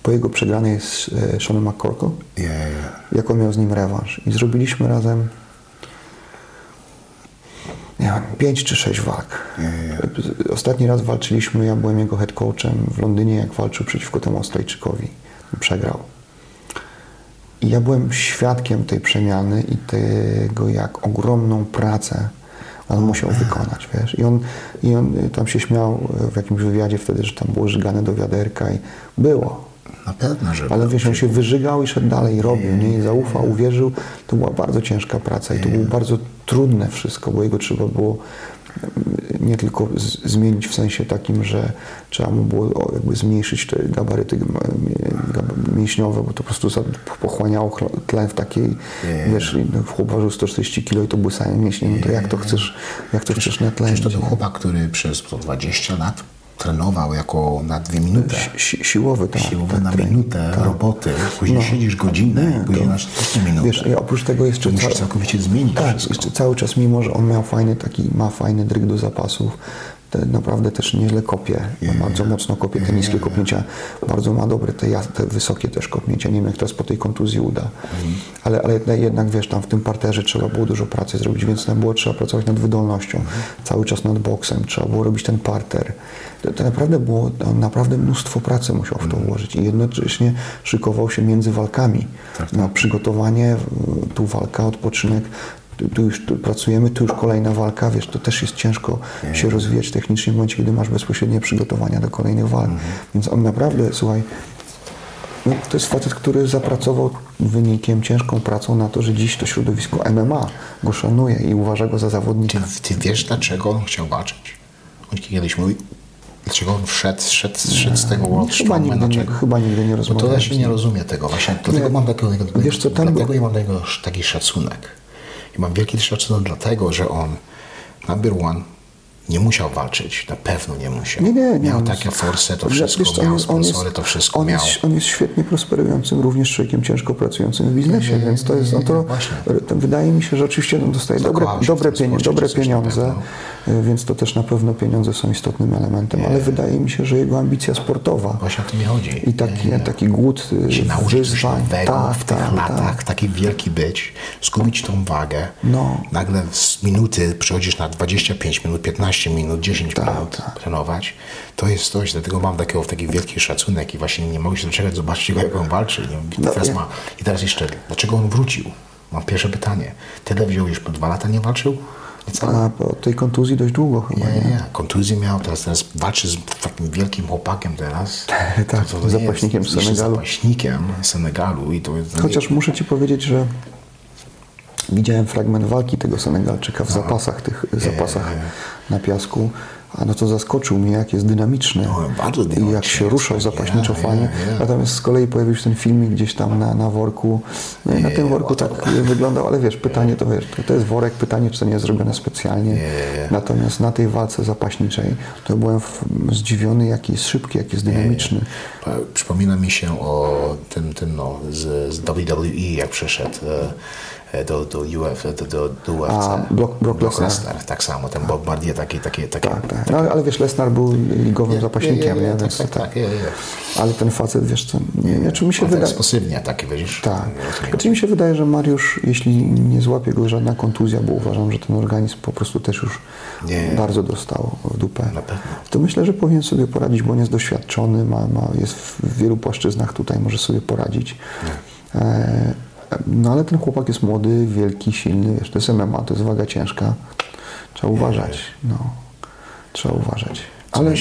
po jego przegranej z e, Seanem McCorkle, Je, je. jak on miał z nim rewanż. I zrobiliśmy razem nie wiem, pięć czy sześć walk. Ostatni raz walczyliśmy, ja byłem jego head coachem w Londynie, jak walczył przeciwko temu Australijczykowi. Przegrał. I ja byłem świadkiem tej przemiany i tego, jak ogromną pracę on musiał wykonać, wiesz. I on, I on y, tam się śmiał w jakimś wywiadzie wtedy, że tam było żygane do wiaderka i było. Na pewno, że Ale wiesz, on się wyżygał i szedł dalej robił, nie? I zaufał, uwierzył. To była bardzo ciężka praca i to było bardzo trudne wszystko, bo jego trzeba było nie tylko z, zmienić w sensie takim, że trzeba mu było jakby zmniejszyć te gabaryty mięśniowe, bo to po prostu pochłaniało tlen w takiej, wiesz, i, no, chłop ważył 140 kg i to były same mięśnie, no to jak to chcesz, jak to chcesz natlenić? Przecież to był nie? chłopak, który przez to 20 lat trenował jako na dwie minuty. Si- siłowy, tak. Siłowe tak, na minutę roboty. Później siedzisz godzinę, później masz tylko minutę. Wiesz, i oprócz tego jeszcze... Musisz ca- całkowicie zmienić Tak, wszystko. jeszcze cały czas, mimo że on miał fajny taki, ma fajny dryg do zapasów, te naprawdę też nieźle kopie, bardzo mocno kopie, te niskie kopnięcia, bardzo ma dobre, te, te wysokie też kopnięcia, nie wiem jak teraz po tej kontuzji uda, Mhm. ale, ale jednak- wiesz, tam w tym parterze trzeba było dużo pracy zrobić, więc tam było trzeba pracować nad wydolnością, Mhm. cały czas nad boksem, trzeba było robić ten parter, to, to naprawdę było, naprawdę mnóstwo pracy musiał w to Mhm. włożyć i jednocześnie szykował się między walkami, Tak, na przygotowanie, w- tu walka, odpoczynek, tu, już tu pracujemy, tu już kolejna walka, wiesz, to też jest ciężko się rozwijać technicznie w momencie, kiedy masz bezpośrednie przygotowania do kolejnych walk. Mhm. Więc on naprawdę, słuchaj, no, to jest facet, który zapracował wynikiem, ciężką pracą na to, że dziś to środowisko MMA go szanuje i uważa go za zawodnika. Ty, ty wiesz, dlaczego on chciał walczyć? On kiedyś mówi, dlaczego on wszedł, szedł, szedł z tego World Chyba nigdy, nie, chyba nigdy nie to rozmawiałem. właśnie nie rozumie tego. Właśnie dlatego mam takiego, Wiesz co, tam dlatego był- ja mam do niego taki szacunek. I mam wielki szacunek dlatego, że on number one nie musiał walczyć. Na pewno nie musiał. Nie, nie, nie. Miał takie force, to wszystko wiesz miał, on jest- sponsory, to wszystko on miał. Jest, on jest świetnie prosperującym, również człowiekiem ciężko pracującym w biznesie, więc to jest, no to, wydaje mi się, że oczywiście on dostaje dobre, dobre, sporcie, dobre pieniądze, więc to też na pewno pieniądze są istotnym elementem, ale wydaje mi się, że jego ambicja sportowa Właśnie o tym mi chodzi. i taki, taki głód y, się nauczyć wyzwań, nowego tak, w tych tak, latach, tak. taki wielki być, zgubić tą wagę. No. Nagle z minuty przechodzisz na 25 minut, 15 minut, 10 Tak, minut trenować. To jest coś, dlatego mam takiego taki wielki szacunek i właśnie nie mogę się doczekać zobaczyć go, jak on walczy. Nie? I, No, teraz ja- ma, I teraz jeszcze, dlaczego on wrócił? Mam pierwsze pytanie. Tyle wziął już po dwa lata nie walczył? A od tej kontuzji dość długo chyba, Nie, nie? nie, kontuzję miał, teraz, teraz walczy z takim wielkim chłopakiem teraz. (laughs) Tak, nie zapaśnikiem jest, z Senegalu. Zapaśnikiem Senegalu i to jest... Chociaż muszę Ci powiedzieć, że widziałem fragment walki tego Senegalczyka w zapasach, tych zapasach na piasku. A no to zaskoczył mnie, jak jest dynamiczny. No, I jak się ruszał tak, zapaśniczo ja, fajnie. ja, ja. Natomiast z kolei pojawił się ten filmik gdzieś tam na, na worku. No i na tym worku tak wyglądał, ale wiesz, pytanie to wiesz, to, jest worek, pytanie, czy to nie jest zrobione specjalnie. Natomiast na tej walce zapaśniczej to byłem zdziwiony, jaki jest szybki, jaki jest dynamiczny. Przypomina mi się o tym, tym no, z, z WWE, jak przeszedł e, do, do, Uf, do, do, do UFC. A, Brock- Brock Lesnar. Tak samo, ten Bob Bardier taki, taki, taki Tak, tak. No, ale wiesz, Lesnar był ligowym zapaśnikiem, je, je, nie? Tak, Więc tak, tak, je. Ale ten facet, wiesz co, nie, nie, czy mi się tak wydaje... sposywnie taki, widzisz? Tak. Nie rozumiem. Znaczy mi się wydaje, że Mariusz, jeśli nie złapie go żadna kontuzja, bo uważam, że ten organizm po prostu też już Nie. bardzo dostał w dupę, to myślę, że powinien sobie poradzić, bo on jest doświadczony, ma, ma, jest w wielu płaszczyznach tutaj, może sobie poradzić. E, no ale ten chłopak jest młody, wielki, silny, wiesz, to jest MMA, to jest waga ciężka. Trzeba uważać, no. Trzeba uważać. Ale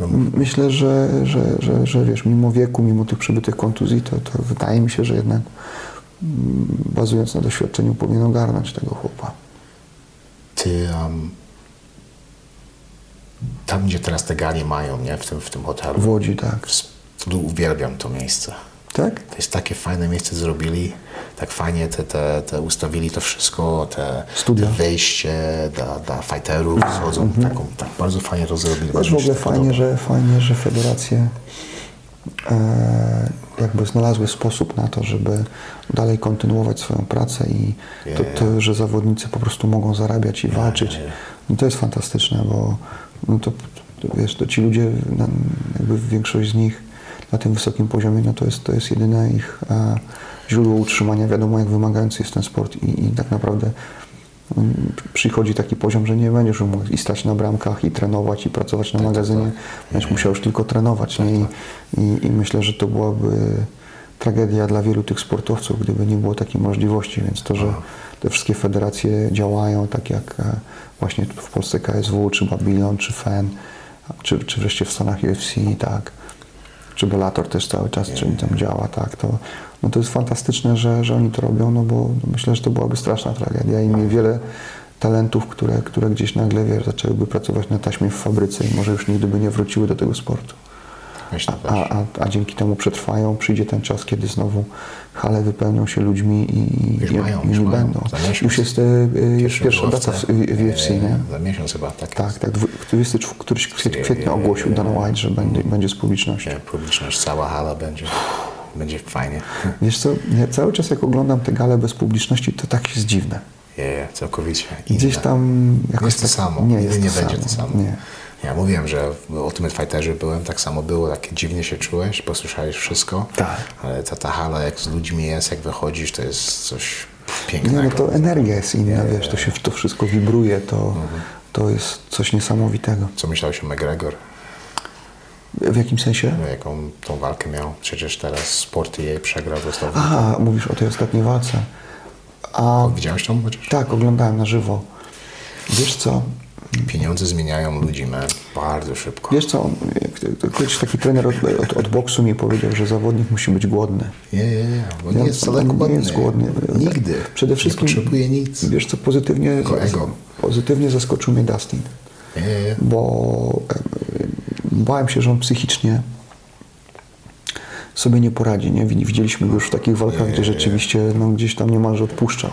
no. myślę, że, że, że, że wiesz, mimo wieku, mimo tych przebytych kontuzji, to, to wydaje mi się, że jednak mm, bazując na doświadczeniu powinien ogarnąć tego chłopa. Ty, um, tam gdzie teraz te gali mają, nie? W tym, w tym hotelu. W Łodzi, tak. W- Uwielbiam to miejsce. Tak? To jest takie fajne miejsce zrobili, tak fajnie te, te, te ustawili to wszystko, te, Studia. te wejście dla, dla fighterów schodzą, taką, tak bardzo fajnie to zrobili. Też w ogóle fajnie, podoba. że, fajnie, że federacje e, jakby znalazły sposób na to, żeby dalej kontynuować swoją pracę i to, to, że zawodnicy po prostu mogą zarabiać i walczyć. I to jest fantastyczne, bo no to, to, wiesz, to ci ludzie, jakby większość z nich na tym wysokim poziomie, no to jest, to jest jedyne ich e, źródło utrzymania. Wiadomo, jak wymagający jest ten sport i, i tak naprawdę mm, przychodzi taki poziom, że nie będziesz już mógł i stać na bramkach, i trenować, i pracować na magazynie. Będziesz musiał już tylko trenować. Nie? I, i, I myślę, że to byłaby tragedia dla wielu tych sportowców, gdyby nie było takiej możliwości. Więc to, że te wszystkie federacje działają, tak jak e, właśnie w Polsce KSW, czy Babylon, czy FEN, czy, czy wreszcie w Stanach UFC, tak, czy Bellator też cały czas czy tam działa, tak, to, no to jest fantastyczne, że, że oni to robią, no bo myślę, że to byłaby straszna tragedia i mi wiele talentów, które, które gdzieś nagle, wiesz, zaczęłyby pracować na taśmie w fabryce i może już nigdy by nie wróciły do tego sportu. A, a, a dzięki temu przetrwają, przyjdzie ten czas, kiedy znowu hale wypełnią się ludźmi i, Już i, mają, i już nie mają. będą. Miesiąc. Już jest, e, e, jest pierwsza data w, w UFC, nie? Za miesiąc chyba, tak. Tak, tak. dwu- 24 któryś kwiet, kwietnia ogłosił Dana White, że będzie, będzie z publicznością. Nie, publiczność, cała hala będzie, będzie fajnie. (laughs) Wiesz co, ja cały czas jak oglądam te gale bez publiczności, to tak jest dziwne. Je, całkowicie. Gdzieś inne. tam Nie jakoś jest to tak, samo. Nie jest nie to będzie samo. to samo. Nie. Ja mówiłem, że w Ultimate Fighterze byłem, tak samo było, tak dziwnie się czułeś, posłyszałeś wszystko. Tak. Ale ta, ta hala, jak z ludźmi jest, jak wychodzisz, to jest coś Nie, pięknego. no to energia jest inna, wiesz, to się to wszystko wibruje, to, to jest coś niesamowitego. Co myślałeś o McGregor? W jakim sensie? No, jaką tą walkę miał? Przecież teraz sporty jej przegrał, dostał. A, mówisz o tej ostatniej walce. A, Widziałeś tą chociaż? tak, oglądałem na żywo. Wiesz co, Pieniądze zmieniają ludzi, man, bardzo szybko. wiesz co, kiedyś taki trener od, od, od boksu mi powiedział, że zawodnik musi być głodny. Nie, nie, nie, bo nie Ja- jest wcale on głodny. Nie jest głodny. Nigdy. Przede wszystkim Nie potrzebuje nic. Wiesz co, pozytywnie, ego. pozytywnie zaskoczył mnie Dustin, Nie, nie, nie. bo em, bałem się, że on psychicznie sobie nie poradzi. Nie? Widz- Widzieliśmy go już w takich walkach, gdzie rzeczywiście no, gdzieś tam niemalże odpuszczał.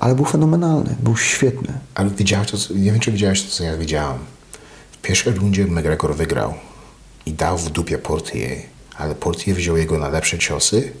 Ale był fenomenalny, był świetny. Ale widziałeś to, nie wiem czy widziałeś to, co ja widziałem. W pierwszej rundzie McGregor wygrał i dał w dupie Portier, ale Portier wziął jego na lepsze ciosy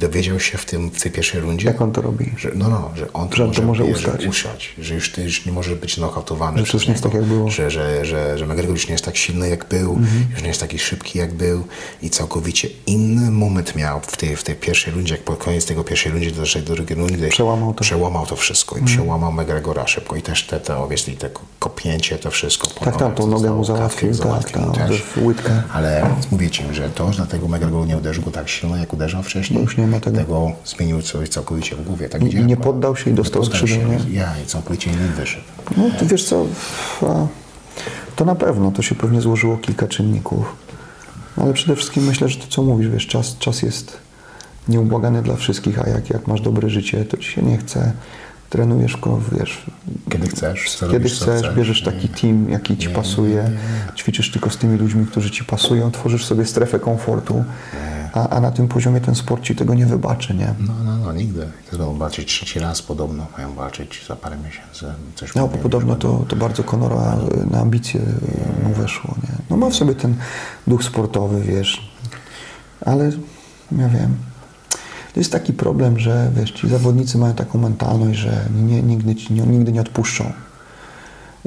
dowiedział się w, tym, w tej pierwszej rundzie, Jak on to robi? że, no, no, że on to Że może, to może że ustać. usiać, że już ty już nie może być nokautowany. Że to już nie jest tak, jak było. Że, że, że, że McGregor już nie jest tak silny jak był, Mhm. już nie jest taki szybki jak był i całkowicie inny moment miał w tej, w tej pierwszej rundzie, jak po koniec tego pierwszej rundzie doszedł do drugiej rundy. Przełamał to. Mhm. Przełamał to wszystko i przełamał McGregora szybko i też te, te obviously te ko- kopięcie, to wszystko. Tak, tak, tą nogę mu załatwił, tak, załatwił tak, w łydkę. Ale mówię ci, że to, że dlatego McGregor nie uderzył go tak silno, jak uderzał wcześniej, już nie ma tego. zmienił coś całkowicie w głowie. Tak nie bo- poddał się i dostał nie się. nie? Ja i całkowicie innym wyszedł. No to wiesz co, to na pewno, to się pewnie złożyło kilka czynników. Ale przede wszystkim myślę, że to co mówisz, wiesz, czas, czas jest nieubłagany dla wszystkich, a jak, jak masz dobre życie, to ci się nie chce, trenujesz, ko- wiesz, Kiedy chcesz, kiedy co chcesz, bierzesz taki team, jaki ci pasuje, ćwiczysz tylko z tymi ludźmi, którzy ci pasują, tworzysz sobie strefę komfortu, a, a na tym poziomie ten sport ci tego nie wybaczy, nie? No, no, no, nigdy. Będą walczyć trzeci raz podobno, mają walczyć za parę miesięcy. Coś No, bo podobno to, to bardzo Konora na ambicje mu weszło, nie? No ma w sobie ten duch sportowy, wiesz, ale ja wiem. To jest taki problem, że wiesz, ci zawodnicy mają taką mentalność, że nie, nigdy, ci nie, nigdy nie odpuszczą.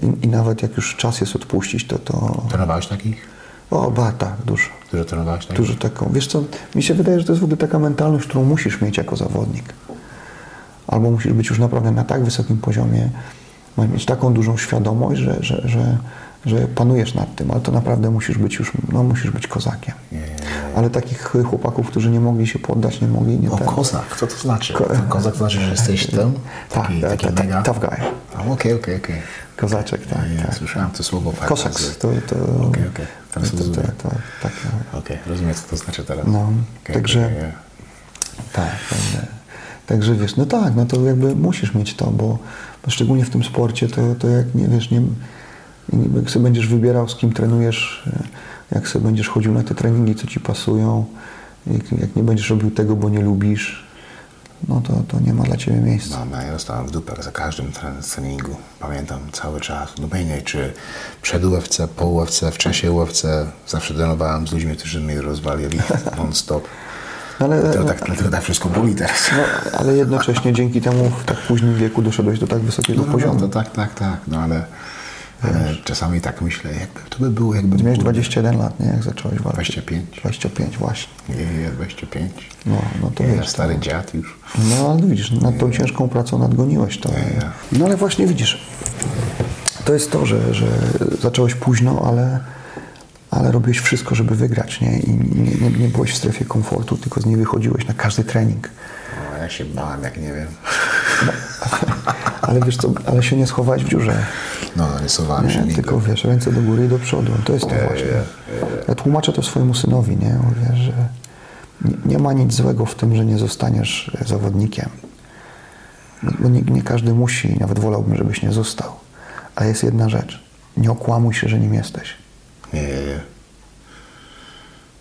I, I nawet jak już czas jest odpuścić, to to... Trenowałeś takich? O, ba, tak, dużo. Dużo takich? Dużo taką. Wiesz co, mi się wydaje, że to jest w ogóle taka mentalność, którą musisz mieć jako zawodnik. Albo musisz być już naprawdę na tak wysokim poziomie, mieć taką dużą świadomość, że, że, że, że panujesz nad tym, ale to naprawdę musisz być już, no musisz być kozakiem. Ale takich chłopaków, którzy nie mogli się poddać, nie mogli, nie O, ten- kozak, co to znaczy? Ko- kozak to znaczy, że jesteś (laughs) tym? Tak, Taki, tak, taki tak, mega? tough guy. Okej, okej, okej. Kozaczek, tak, Ja tak. Słyszałem to słowo. fakt, Kosaks, to, to, Okej, okej. to, Teraz to, to, rozumiem. to, tak, no. Okej, rozumiem, co to znaczy teraz. No, Okej, także- okej, okej. Tak, także, także wiesz, no tak, no to jakby musisz mieć to, bo, bo szczególnie w tym sporcie, to, to jak nie wiesz, nie, jak sobie będziesz wybierał, z kim trenujesz, jak sobie będziesz chodził na te treningi, co ci pasują, jak, jak nie będziesz robił tego, bo nie lubisz, no to, to nie ma dla ciebie miejsca. Mam, ja dostałem w dupę za każdym tren- treningu. Pamiętam cały czas. No bejnie, czy przed UFC, po UFC, w czasie UFC. Zawsze trenowałem z ludźmi, którzy mnie rozwalili (laughs) non-stop. Ale, Dlatego tak, dlatego tak wszystko boli teraz. no, ale jednocześnie dzięki temu w tak późnym wieku doszedłeś do tak wysokiego No, no, poziomu. no, to tak, tak, tak. No ale, ale czasami tak myślę, jakby to by było, jakby... Miałeś kurde, 21 lat, nie? Jak zacząłeś walczyć. 25. 25, właśnie. Nie, nie, 25. No, no to wiesz. stary dziad już. No ale widzisz, nad tą ciężką pracą nadgoniłeś to. No ale właśnie widzisz, to jest to, że, że zacząłeś późno, ale, ale robiłeś wszystko, żeby wygrać, nie? I nie, nie, nie byłeś w strefie komfortu, tylko z niej wychodziłeś na każdy trening. No, ja się bałem, jak nie wiem. (laughs) Ale wiesz co, ale się nie schowałeś w dziurze. No, nie sowałem się nigdy. Tylko wiesz, ręce do góry i do przodu. To jest to właśnie. Ja tłumaczę to swojemu synowi, nie? Mówię, że nie, ma nic złego w tym, że nie zostaniesz zawodnikiem. Bo nie, nie każdy musi, nawet wolałbym, żebyś nie został. Ale jest jedna rzecz. Nie okłamuj się, że nim jesteś. Nie, nie, nie.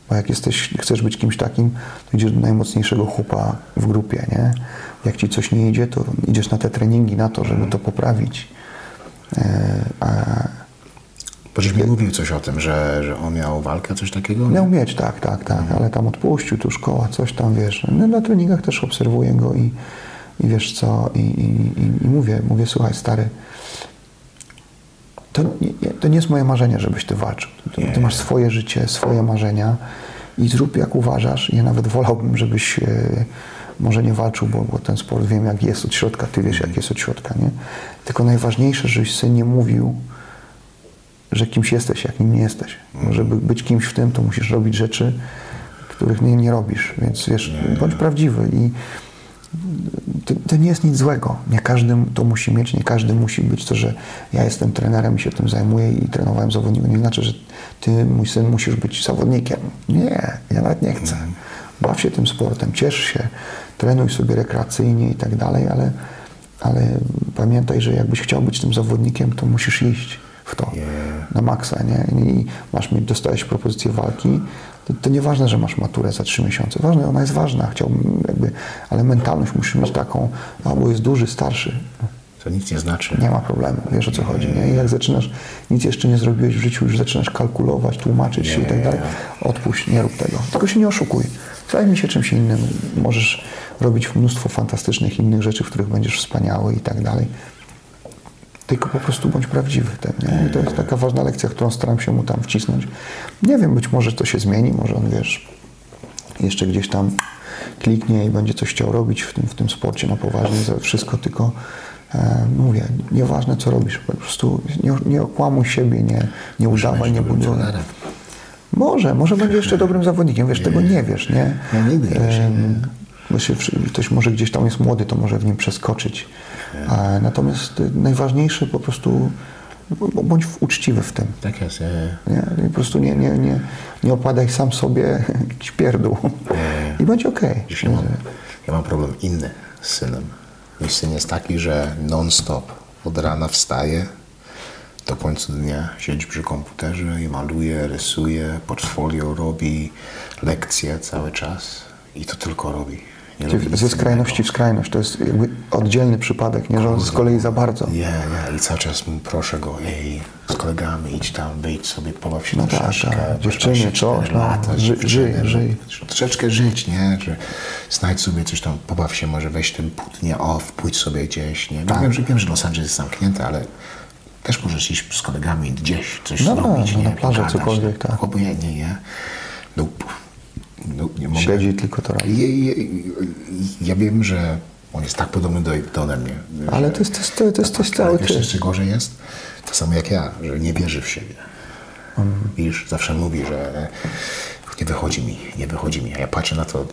Bo jak jesteś, chcesz być kimś takim, to idziesz do najmocniejszego chłopa w grupie, nie? Jak ci coś nie idzie, to idziesz na te treningi, na to, żeby to poprawić. E, a żeś mi mówił coś o tym, że, że on miał walkę, coś takiego? Miał mieć, tak, tak, tak, ale tam odpuścił, tu szkoła, coś tam, wiesz. No, na treningach też obserwuję go i, i wiesz co, i, i, i, mówię, mówię, słuchaj stary, to nie, nie- to nie jest moje marzenie, żebyś ty walczył. Ty, ty masz swoje życie, swoje marzenia i zrób jak uważasz. Ja nawet wolałbym, żebyś e, może nie walczył, bo, bo ten sport wiem jak jest od środka, ty wiesz jak jest od środka, nie? Tylko najważniejsze, żebyś sobie nie mówił, że kimś jesteś, jak nim nie jesteś. Żeby być kimś w tym, to musisz robić rzeczy, których nie, nie robisz. Więc wiesz, bądź prawdziwy i to, to nie jest nic złego. Nie każdy to musi mieć, nie każdy musi być to, że ja jestem trenerem i się tym zajmuję i trenowałem zawodników. Nie znaczy, że ty, mój syn, musisz być zawodnikiem. Nie, ja nawet nie chcę. Baw się tym sportem, ciesz się, trenuj sobie rekreacyjnie i tak dalej, ale, ale pamiętaj, że jakbyś chciał być tym zawodnikiem, to musisz iść w to na maksa, nie? I masz mieć, dostałeś propozycję walki, to, to nieważne, że masz maturę za trzy miesiące. Ważne, ona jest ważna, chciałbym jakby, ale mentalność musisz mieć taką, a bo jest duży, starszy, To nic nie znaczy. nie ma problemu, wiesz o co chodzi, nie? I jak zaczynasz, nic jeszcze nie zrobiłeś w życiu, już zaczynasz kalkulować, tłumaczyć się i tak dalej, odpuść, nie rób tego. Tylko się nie oszukuj. Zajmij się czymś innym. Możesz robić mnóstwo fantastycznych innych rzeczy, w których będziesz wspaniały i tak dalej. Tylko po prostu bądź prawdziwy tym, nie? I to jest taka ważna lekcja, którą staram się mu tam wcisnąć. Nie wiem, być może to się zmieni, może on, wiesz, jeszcze gdzieś tam kliknie i będzie coś chciał robić w tym, w tym sporcie na poważnie, za wszystko, tylko E, mówię, nieważne co robisz, po prostu nie, nie okłamuj siebie, nie, nie udawaj, nie buduj. Może, może będzie jeszcze dobrym zawodnikiem, wiesz, tego nie wiesz, nie? No, nigdy nie wiesz, Em, Bo się, wszy- ktoś może gdzieś tam jest młody, to może w nim przeskoczyć. A, natomiast y, najważniejsze po prostu b- bądź uczciwy w tym. Tak jest. Nie? I po prostu nie, nie, nie, nie opadaj sam sobie pierdół. (laughs) I będzie okej. Wiesz, ja, mam, ja mam problem inny z synem. Mój syn jest taki, że non-stop od rana wstaje, do końca dnia siedzi przy komputerze i maluje, rysuje, portfolio robi, lekcje cały czas i to tylko robi. Ze skrajności w skrajność. To jest jakby oddzielny przypadek, nie? Że on z kolei za bardzo. Ja, ja i cały czas proszę go, ej, z kolegami idź tam, wyjdź sobie, pobaw się No tak, troszeczkę. tak. masz Dziewczyny, 24 coś, no. lata, Ży- żyj, no, żyj. Troszeczkę żyć, nie? Że znajdź sobie coś tam, pobaw się, może weź ten dnia off, pójdź sobie gdzieś, nie? Tak. Wiem, że, wiem, że Los Angeles jest zamknięte, ale też możesz iść z kolegami gdzieś, coś No tak, zrobić, no nie? na plażę, Pogadać, cokolwiek, nie? tak. Obojętnie, nie? Nope. Nope, nie mogę. Siedzi tylko to robi. Ja, ja, ja wiem, że on jest tak podobny do, do ode mnie. Ale to jest, to jest, to jest, to jest, to jest cały ty. jeszcze gorzej jest? To samo jak ja, że nie wierzy w siebie. Widzisz, zawsze mówi, że nie wychodzi mi, nie wychodzi mi. A ja patrzę na to,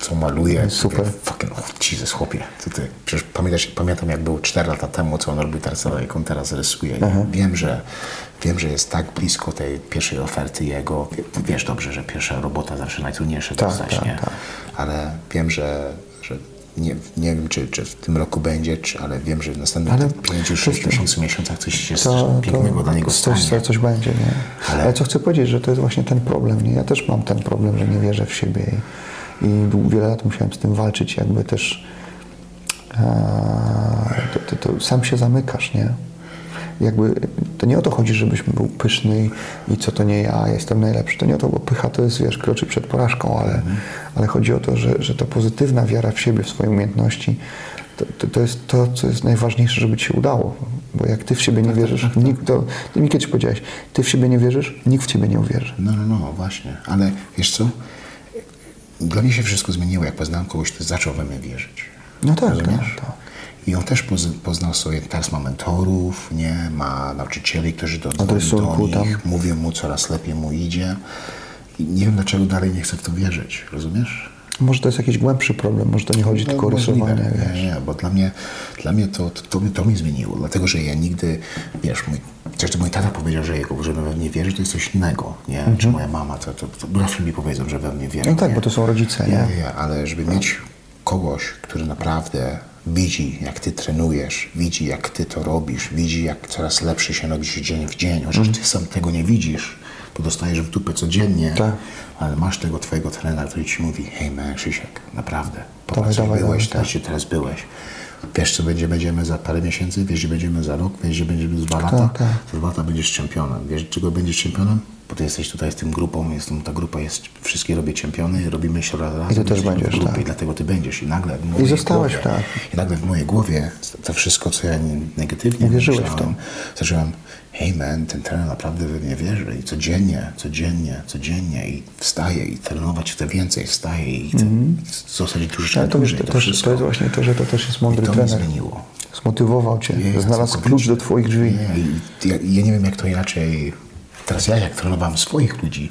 co maluje. Super. Mówię, Fucking, oh, Jesus, chłopie. Co ty? Przecież pamiętasz, pamiętam, jak był 4 lata temu, co on robił teraz, jak on teraz rysuje. Wiem, że wiem, że jest tak blisko tej pierwszej oferty jego. Wie- Wiesz dobrze, że pierwsza robota zawsze najtrudniejsze Tak, dostać, tak, nie? tak. Ale wiem, że, że nie, nie wiem, czy, czy w tym roku będzie, czy, ale wiem, że w następnych Ale 5-6 miesiącach, miesiącach coś się To, pięknego dla niego coś, stanie. coś, coś będzie, nie? Ale- Ale... co chcę powiedzieć, że to jest właśnie ten problem, nie? Ja też mam ten problem, że nie wierzę w siebie i, i wiele lat musiałem z tym walczyć, jakby też e, to, to, to sam się zamykasz, nie? Jakby to nie o to chodzi, żebyś był pyszny i, co to nie ja, jestem najlepszy. To nie o to, bo pycha to jest, wiesz, kroczy przed porażką, ale, Mhm. ale chodzi o to, że, że ta pozytywna wiara w siebie, w swoje umiejętności, to, to, to jest to, co jest najważniejsze, żeby ci się udało. Bo jak ty w siebie Tak, nie wierzysz, nikt, to ty mi kiedyś powiedziałeś, ty w siebie nie wierzysz, nikt w ciebie nie uwierzy. No, no, no, właśnie. Ale wiesz co? Dla mnie się wszystko zmieniło, jak poznałem kogoś, kto zaczął we mnie wierzyć. No tak, Rozumiesz? tak, tak. I on też poz, poznał sobie, teraz ma mentorów, nie? Ma nauczycieli, którzy do, do, do nich, tam. mówią mu, coraz lepiej mu idzie. I nie wiem, dlaczego dalej nie chce w to wierzyć, rozumiesz? Może to jest jakiś głębszy problem, może to nie chodzi tylko o No, rysowanie, wiesz. Nie, nie, bo dla mnie, dla mnie to, to, to, mi- to mi zmieniło, dlatego że ja nigdy, wiesz, mój, zresztą mój tata powiedział, że jego, że we mnie wierzy, to jest coś innego, nie? Czy moja mama, to, to, to zawsze mi powiedzą, że we mnie wierzy. Mhm. No tak, nie? bo to są rodzice, Nie, nie? nie, nie, ale żeby mieć kogoś, który naprawdę widzi, jak ty trenujesz, widzi, jak ty to robisz, widzi, jak coraz lepszy się robisz dzień w dzień, chociaż ty sam tego nie widzisz, bo dostajesz w dupę codziennie. Tak. ale masz tego twojego trenera, który ci mówi, hej man, Krzysiek, naprawdę, popatrz, dawaj, byłeś, dawaj, teraz, gdzie teraz byłeś. Wiesz, co będzie, będziemy za parę miesięcy, wiesz, gdzie będziemy za rok, wiesz, gdzie będziemy za dwa lata, tak. za dwa lata będziesz czempionem. Wiesz, czego będziesz czempionem? Bo ty jesteś tutaj z tym grupą, jest, ta grupa jest, wszystkie robię czempiony, robimy się razem. I ty też w będziesz, grupie, tak. I dlatego ty będziesz. I nagle w mojej zostałeś, głowie, tak. I nagle w mojej głowie to wszystko, co ja nie- negatywnie Uwierzyłeś w myślałem, zacząłem, hej man, ten trener naprawdę we mnie wierzy i codziennie, codziennie, codziennie i wstaje i trenować chce więcej, wstaje i chce zostać troszeczkę Ale Mhm. to, dłużej. to, To, wszystko. to jest właśnie to, że to też jest I mądry to mnie trener. zmieniło. Zmotywował cię, Nie, znalazł klucz do twoich drzwi. I ja, ja nie wiem, jak to inaczej. Teraz ja, jak trenowałem swoich ludzi,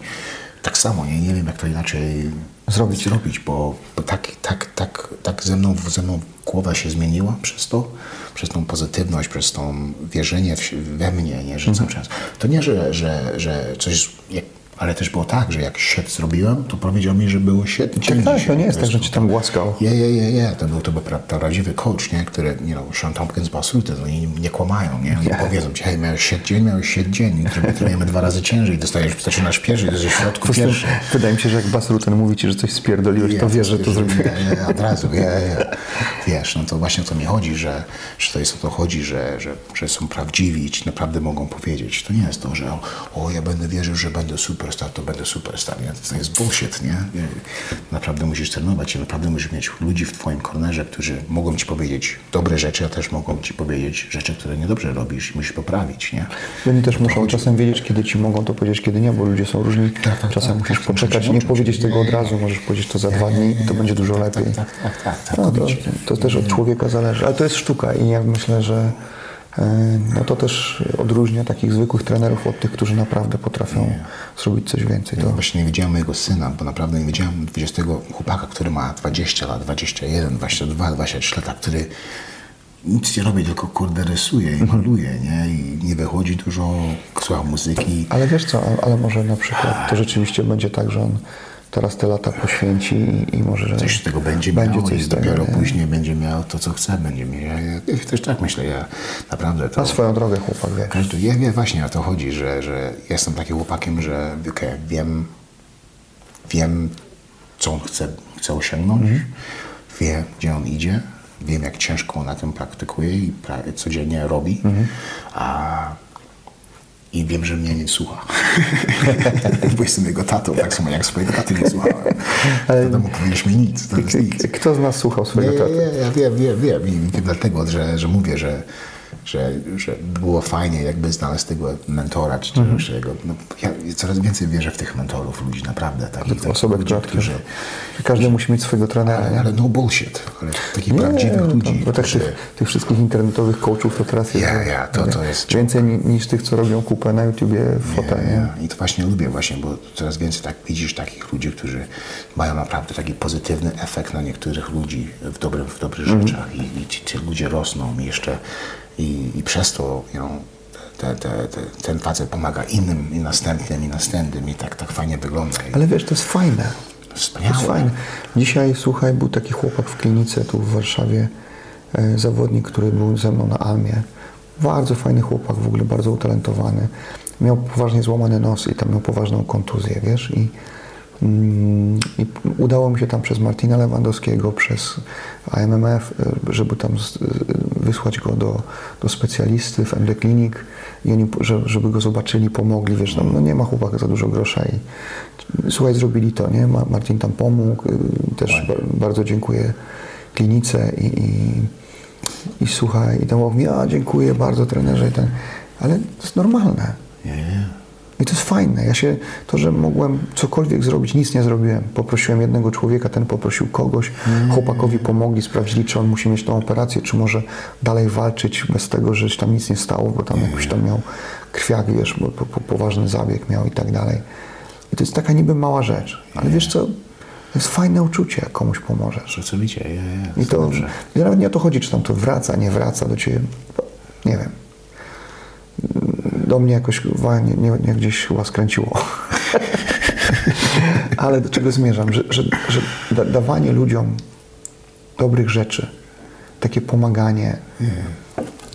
tak samo, nie, nie wiem, jak to inaczej Zrobić. zrobić bo, bo tak, tak, tak, tak ze, mną, ze mną głowa się zmieniła przez to, przez tą pozytywność, przez tą wierzenie w, we mnie, nie, że Mhm. cały czas. To nie, że, że, że coś. Jak, ale też było tak, że jak sied zrobiłem, to powiedział mi, że było sied. Tak, tak, to nie jest tak, że cię tam głaskał. Nie, nie, nie, nie. To był to był prawdziwy coach, nie? który, you know, Sean Tompkins, Basulty, to oni nie kłamają, nie? Oni powiedzą ci, hej, miałeś siedź dzień, miałeś siedź dzień, jutro my trenujemy dwa razy ciężej, dostajesz, zaczynasz pierwszy, jesteś w środku pierwszy. wydaje mi się, że jak Bas Rutten mówi ci, że coś spierdoliłeś, to wiesz, że to zrobiłeś. Nie, nie, od razu, nie, nie. Wiesz, no to właśnie o to mi chodzi, że, że to jest o to chodzi, że, że, że są prawdziwi i ci naprawdę mogą powiedzieć. To nie jest to, że o, ja będę wierzył, że będę super superstar, to będę superstar. Nie? To jest bullshit, nie? Naprawdę musisz trenować i naprawdę musisz mieć ludzi w twoim kornerze, którzy mogą ci powiedzieć dobre rzeczy, a też mogą ci powiedzieć rzeczy, które niedobrze robisz i musisz poprawić, nie? Oni też muszą czasem wiedzieć, kiedy ci mogą to powiedzieć, kiedy nie, bo ludzie są różni. tak, czasem tak, musisz tak, poczekać, muszę nie się powiedzieć tego od razu, możesz powiedzieć to za dwa dni i to będzie dużo lepiej. tak, tak, tak, tak, No, to, to też od człowieka zależy, ale to jest sztuka i ja myślę, że no to też odróżnia takich zwykłych trenerów od tych, którzy naprawdę potrafią zrobić coś więcej. Ja To, właśnie nie widziałem mojego syna, bo naprawdę nie widziałem 20 chłopaka, który ma 20 lat, 21, 22, 23 lata, który nic nie robi, tylko kurde rysuje i maluje, nie? I nie wychodzi dużo, słucha muzyki. ale wiesz co, ale może na przykład to rzeczywiście będzie tak, że on teraz te lata poświęci i, i może że Coś z tego będzie, będzie miał coś i tego, dopiero nie? później będzie miał to, co chce, będzie miał. Ja, ja, ja też tak myślę, ja naprawdę to... Na swoją drogę chłopak, wiesz. Każdy, ja wiem właśnie o to chodzi, że, że jestem takim chłopakiem, że okej, wiem, wiem, co on chce, chce osiągnąć, wie, gdzie on idzie, wiem, jak ciężko on na tym praktykuje i pra- codziennie robi, a, i wiem, że mnie nie słucha. (laughs) Bo jestem jego tatą, tak samo jak swojego taty nie słuchałem. To mu powiesz mi nic, to jest nic. Kto z nas słuchał swojego Nie, taty? nie, ja wiem, wiem, wiem. I wiem dlatego, że, że mówię, że, że, że było fajnie jakby znaleźć tego mentora, czy Mhm. czegoś takiego. No, ja coraz więcej wierzę w tych mentorów ludzi, naprawdę. Takich, ludzi, która, którzy... Każdy musi mieć swojego trenera, Ale, nie? ale no bullshit. Ale takich Nie, prawdziwych to- ludzi, Bo którzy... tych, tych wszystkich internetowych coachów to teraz jest Ja, ja, to- to jest- więcej ni- niż tych, co robią kupę na YouTubie fotel, nie? Ja, I to właśnie lubię właśnie, bo coraz więcej tak widzisz takich ludzi, którzy mają naprawdę taki pozytywny efekt na niektórych ludzi w, dobrym, w dobrych Mhm. rzeczach i, i ci, ci ludzie rosną i jeszcze i, i przez to you know, te, te, te, ten facet pomaga innym i następnym i następnym i tak, tak fajnie wygląda. Ale wiesz, to jest fajne. To Wspaniałe. jest fajne. Dzisiaj, słuchaj, był taki chłopak w klinice tu w Warszawie, e, zawodnik, który był ze mną na Almie. Bardzo fajny chłopak, w ogóle bardzo utalentowany. Miał poważnie złamany nos i tam miał poważną kontuzję, wiesz, i, i udało mi się tam przez Martina Lewandowskiego, przez AMMF, e, żeby tam e, wysłać go do, do specjalisty w MD Clinic i oni, że- żeby go zobaczyli, pomogli, wiesz, no, no nie ma chłopaka za dużo grosza i słuchaj, zrobili to, nie? Ma- Martin tam pomógł, y, też ba- bardzo dziękuję klinice i, i, i słuchaj, i tam mówi, a dziękuję bardzo trenerze i ten, ale to jest normalne. Nie. I to jest fajne. Ja się, to, że mogłem cokolwiek zrobić, nic nie zrobiłem. Poprosiłem jednego człowieka, ten poprosił kogoś, chłopakowi pomogli, sprawdzili, czy on musi mieć tą operację, czy może dalej walczyć bez tego, że się tam nic nie stało, bo tam jakoś tam miał krwiak, wiesz, bo po, po, poważny zabieg miał i tak dalej. I to jest taka niby mała rzecz, ale wiesz co, to jest fajne uczucie, jak komuś pomożesz. Rzeczywiście, ja, ja, I to, dobrze. i nawet nie o to chodzi, czy tam to wraca, nie wraca do ciebie. Nie wiem. Do mnie jakoś chyba nie, nie, nie gdzieś chyba skręciło. (laughs) Ale do czego zmierzam? Że, że, że da, dawanie ludziom dobrych rzeczy, takie pomaganie,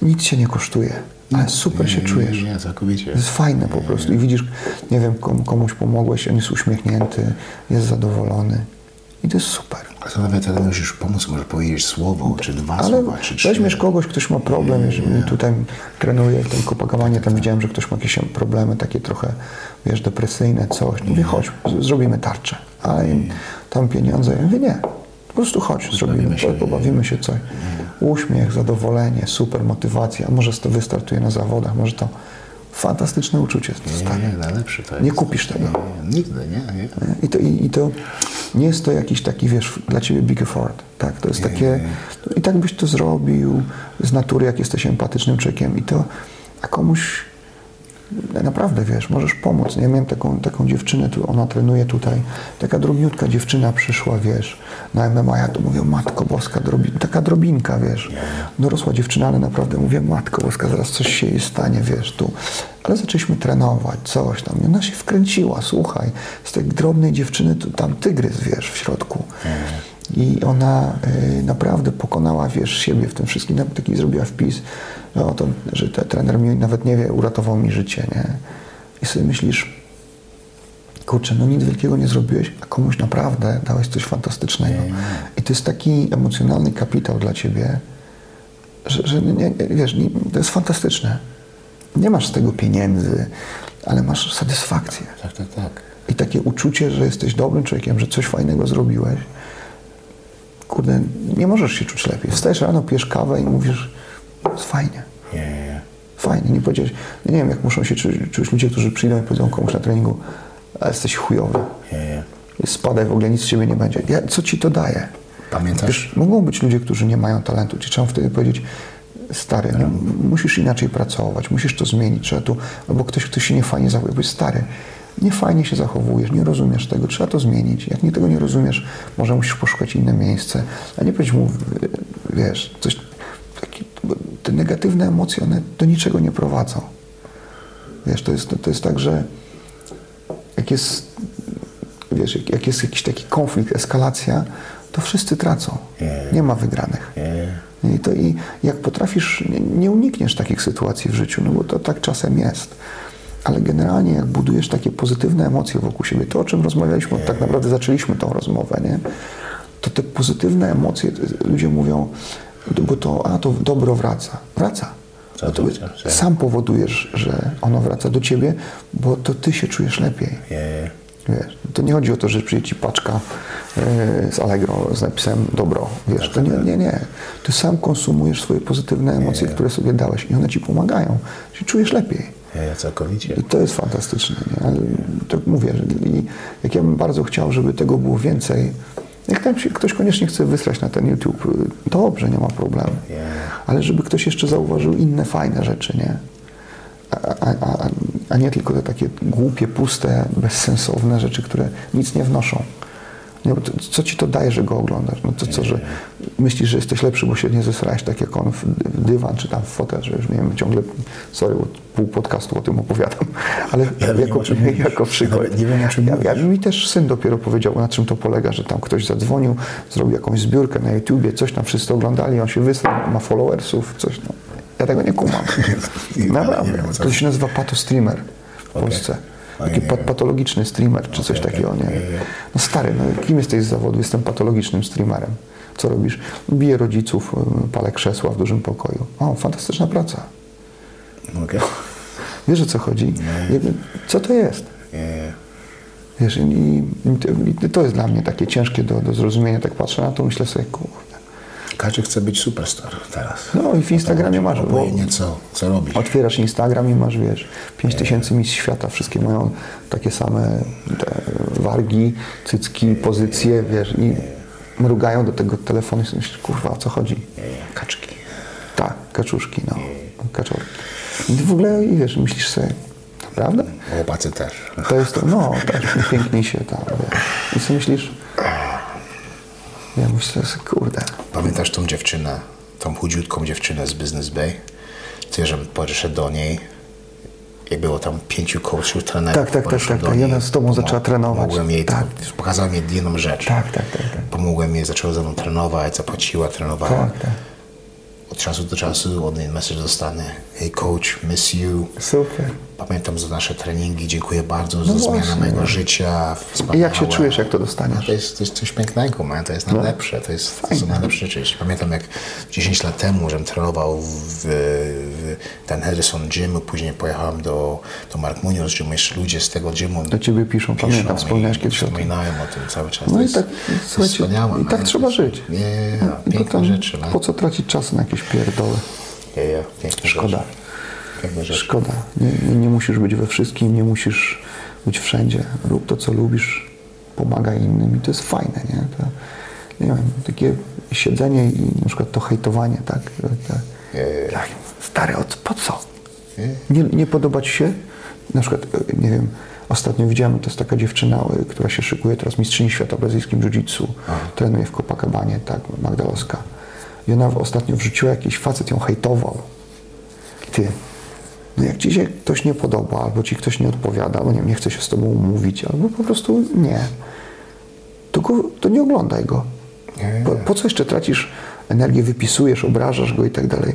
nic się nie kosztuje. Ale super się nie, czujesz. Nie, nie. To jest fajne po prostu. I widzisz, nie wiem, komu- komuś pomogłeś, on jest uśmiechnięty, jest zadowolony. I to jest super. To nawet ale musisz pomóc, może powiedzieć słowo, czy dwa Ale słowa, czy trzy. weźmiesz kogoś, ktoś ma problem, jeżeli tutaj trenuję w tym Copacabanie, tam widziałem, że ktoś ma jakieś problemy takie trochę, wiesz, depresyjne, coś. Mówię, chodź, zrobimy tarczę. A tam pieniądze, ja mówię, nie, po prostu chodź, zrobimy, się. pobawimy się coś. Uśmiech, zadowolenie, super motywacja, może to wystartuje na zawodach, może to fantastyczne uczucie dostanie. Nie, nie, najlepsze to jest. Nie kupisz tego. Nie, nie, nigdy, nie, nie. I to, i, I to nie jest to jakiś taki, wiesz, dla ciebie big effort. Tak? To jest takie. I tak byś to zrobił z natury, jak jesteś empatycznym człowiekiem. I to, a komuś naprawdę, wiesz, możesz pomóc. Ja miałem taką, taką dziewczynę, tu, ona trenuje tutaj, taka drobniutka dziewczyna przyszła, wiesz, na MMA, ja to mówię, Matko Boska, drobi, taka drobinka, wiesz, dorosła dziewczyna, ale naprawdę mówię, Matko Boska, zaraz coś się jej stanie, wiesz, tu. Ale zaczęliśmy trenować, coś tam, i ona się wkręciła, słuchaj, z tej drobnej dziewczyny tu, tam tygrys, wiesz, w środku. I ona y, naprawdę pokonała, wiesz, siebie w tym wszystkim. Nawet taki zrobiła wpis, no, to, że ten trener mi nawet nie wie, uratował mi życie, nie? I sobie myślisz, kurczę, no nic wielkiego nie zrobiłeś, a komuś naprawdę dałeś coś fantastycznego. I to jest taki emocjonalny kapitał dla ciebie, że, że nie, nie, wiesz, nie, to jest fantastyczne. Nie masz z tego pieniędzy, ale masz satysfakcję. Tak, tak, tak. I takie uczucie, że jesteś dobrym człowiekiem, że coś fajnego zrobiłeś. Kurde, nie możesz się czuć lepiej. Wstajesz rano, pijesz kawę i mówisz, jest fajnie. Nie, nie, nie. Fajnie, nie powiedziałeś, nie wiem jak muszą się czuć, czuć ludzie, którzy przyjdą i powiedzą komuś na treningu, a jesteś chujowy. nie, nie. Spadaj, w ogóle nic z ciebie nie będzie. Ja, co ci to daje? Pamiętasz? Wiesz, mogą być ludzie, którzy nie mają talentu. Ci trzeba wtedy powiedzieć, stary, no, musisz inaczej pracować, musisz to zmienić, trzeba tu, albo ktoś, kto się nie fajnie zachowuje, powiedz, stary, nie fajnie się zachowujesz, nie rozumiesz tego, trzeba to zmienić. Jak nie tego nie rozumiesz, może musisz poszukać inne miejsce, a nie powiedzieć mu, wiesz, coś, te negatywne emocje, one do niczego nie prowadzą. Wiesz, to jest, to jest tak, że jak jest, wiesz, jak, jest jakiś taki konflikt, eskalacja, to wszyscy tracą. Nie ma wygranych. I, to, I jak potrafisz, nie, nie unikniesz takich sytuacji w życiu, no bo to tak czasem jest. Ale generalnie jak budujesz takie pozytywne emocje wokół siebie, to o czym rozmawialiśmy, tak naprawdę zaczęliśmy tą rozmowę, nie? to te pozytywne emocje, ludzie mówią, bo to, a to dobro wraca. Bo to to sam powodujesz, że ono wraca do ciebie, bo to ty się czujesz lepiej. nie. Wiesz, to nie chodzi o to, że przyjdzie ci paczka e, z Allegro z napisem dobro. Wiesz, to nie, nie, nie. Ty sam konsumujesz swoje pozytywne emocje, które sobie dałeś i one ci pomagają. Się czujesz lepiej. Nie, całkowicie. I to jest fantastyczne. Nie? Ale tak mówię, że jak ja bym bardzo chciał, żeby tego było więcej, jak tam się ktoś koniecznie chce wysłać na ten YouTube, dobrze, nie ma problemu. Ale żeby ktoś jeszcze zauważył inne fajne rzeczy, nie? A, a, a, a nie tylko te takie głupie, puste, bezsensowne rzeczy, które nic nie wnoszą. Nie, bo to, co ci to daje, że go oglądasz? No to co, że myślisz, że jesteś lepszy, bo się nie zesrałeś tak jak on w dywan czy tam w fotel, że już nie wiem, ciągle, sorry, pół podcastu o tym opowiadam, (laughs) ale Ja wiem, jako, mówisz. jako przykład. Nawet nie wiem, o czym ja, ja, mi też syn dopiero powiedział, na czym to polega, że tam ktoś zadzwonił, zrobił jakąś zbiórkę na YouTubie, coś tam wszyscy oglądali, on się wysłał, ma followersów, coś no. Ja tego nie kumam. (laughs) Naprawdę. wiem, To się nazywa patostreamer w Polsce. Oj, Taki nie patologiczny streamer, czy coś takiego, nie? No stary, no kim jesteś z zawodu? Jestem patologicznym streamerem. Co robisz? Biję rodziców, y, palę krzesła w dużym pokoju. O, fantastyczna praca. Mogę? Wiesz o co chodzi? Co to jest? Nie, nie. Wiesz, i, i, to jest dla mnie takie ciężkie do, do zrozumienia. Tak patrzę na to, myślę sobie, kurde. Każdy chce być superstar teraz. No i w Instagramie masz, bo Obojętnie co, robisz. otwierasz Instagram i masz, wiesz, 5 tysięcy miejsc świata, wszystkie mają takie same te wargi, cycki, pozycje, wiesz, i mrugają do tego telefonu i myślisz, kurwa, o co chodzi? Kaczki. Tak, kaczuszki, no, kaczorki. I w ogóle, i wiesz, myślisz sobie, naprawdę? Chłopacy też. To jest to, no, też piękniej się tam, wiesz. I sobie myślisz, ja myślę sobie, kurde, Pamiętasz tą dziewczynę, tą chudziutką dziewczynę z Business Bay? Ty, że podszedł do niej, jak było tam pięciu coachów, trenerów. Tak, tak, tak, tak, tak. I ona z tobą zaczęła trenować. Pomogłem jej, Tak. pokazała mi jedną rzecz. tak, tak, tak, tak, Pomogłem jej, zaczęła ze mną trenować, zapłaciła, trenowała. tak, tak. Od czasu do czasu od niej message dostanę. Hey coach, miss you. Super. Pamiętam za nasze treningi, dziękuję bardzo za No zmianę właśnie. mojego życia. I jak się Wspaniałe. czujesz, jak to No, dostaniesz? to, jest, to jest coś pięknego, man. to jest najlepsze, to, jest, to są najlepsze rzeczy. Pamiętam jak 10 lat temu, żem trenował w, w ten Harrison Gym, później pojechałem do, do Mark Munoz Gym, jeszcze ludzie z tego gymu Do ciebie piszą, pamiętam, i wspomniałeś kiedyś o tym. Wspominają o tym cały czas. No to i tak, to jest wspaniałe, i tak man. trzeba żyć. Nie, No, bo piękne rzeczy. man. Po co tracić czas na jakieś pierdoły? Nie, nie, piękne Szkoda. rzeczy. Rzeczy. Szkoda. Nie, nie, nie musisz być we wszystkim, nie musisz być wszędzie. Rób to, co lubisz, pomagaj innym i to jest fajne, nie? To, nie wiem, takie siedzenie i na przykład to hejtowanie, tak? tak. tak. Stary, od, po co? Nie, nie podoba ci się? Na przykład, e, nie wiem, ostatnio widziałem, to jest taka dziewczyna, e, która się szykuje teraz mistrzyni świata w brazylijskim jiu-jitsu. Trenuje w Copacabanie, tak, Magdalowska. I ona ostatnio wrzuciła jakiś facet, ją hejtował. Ty, no jak ci się ktoś nie podoba, albo ci ktoś nie odpowiada, albo nie, nie chce się z tobą umówić, albo po prostu nie, to, go, to nie oglądaj go. Po, po co jeszcze tracisz energię, wypisujesz, obrażasz go i tak dalej?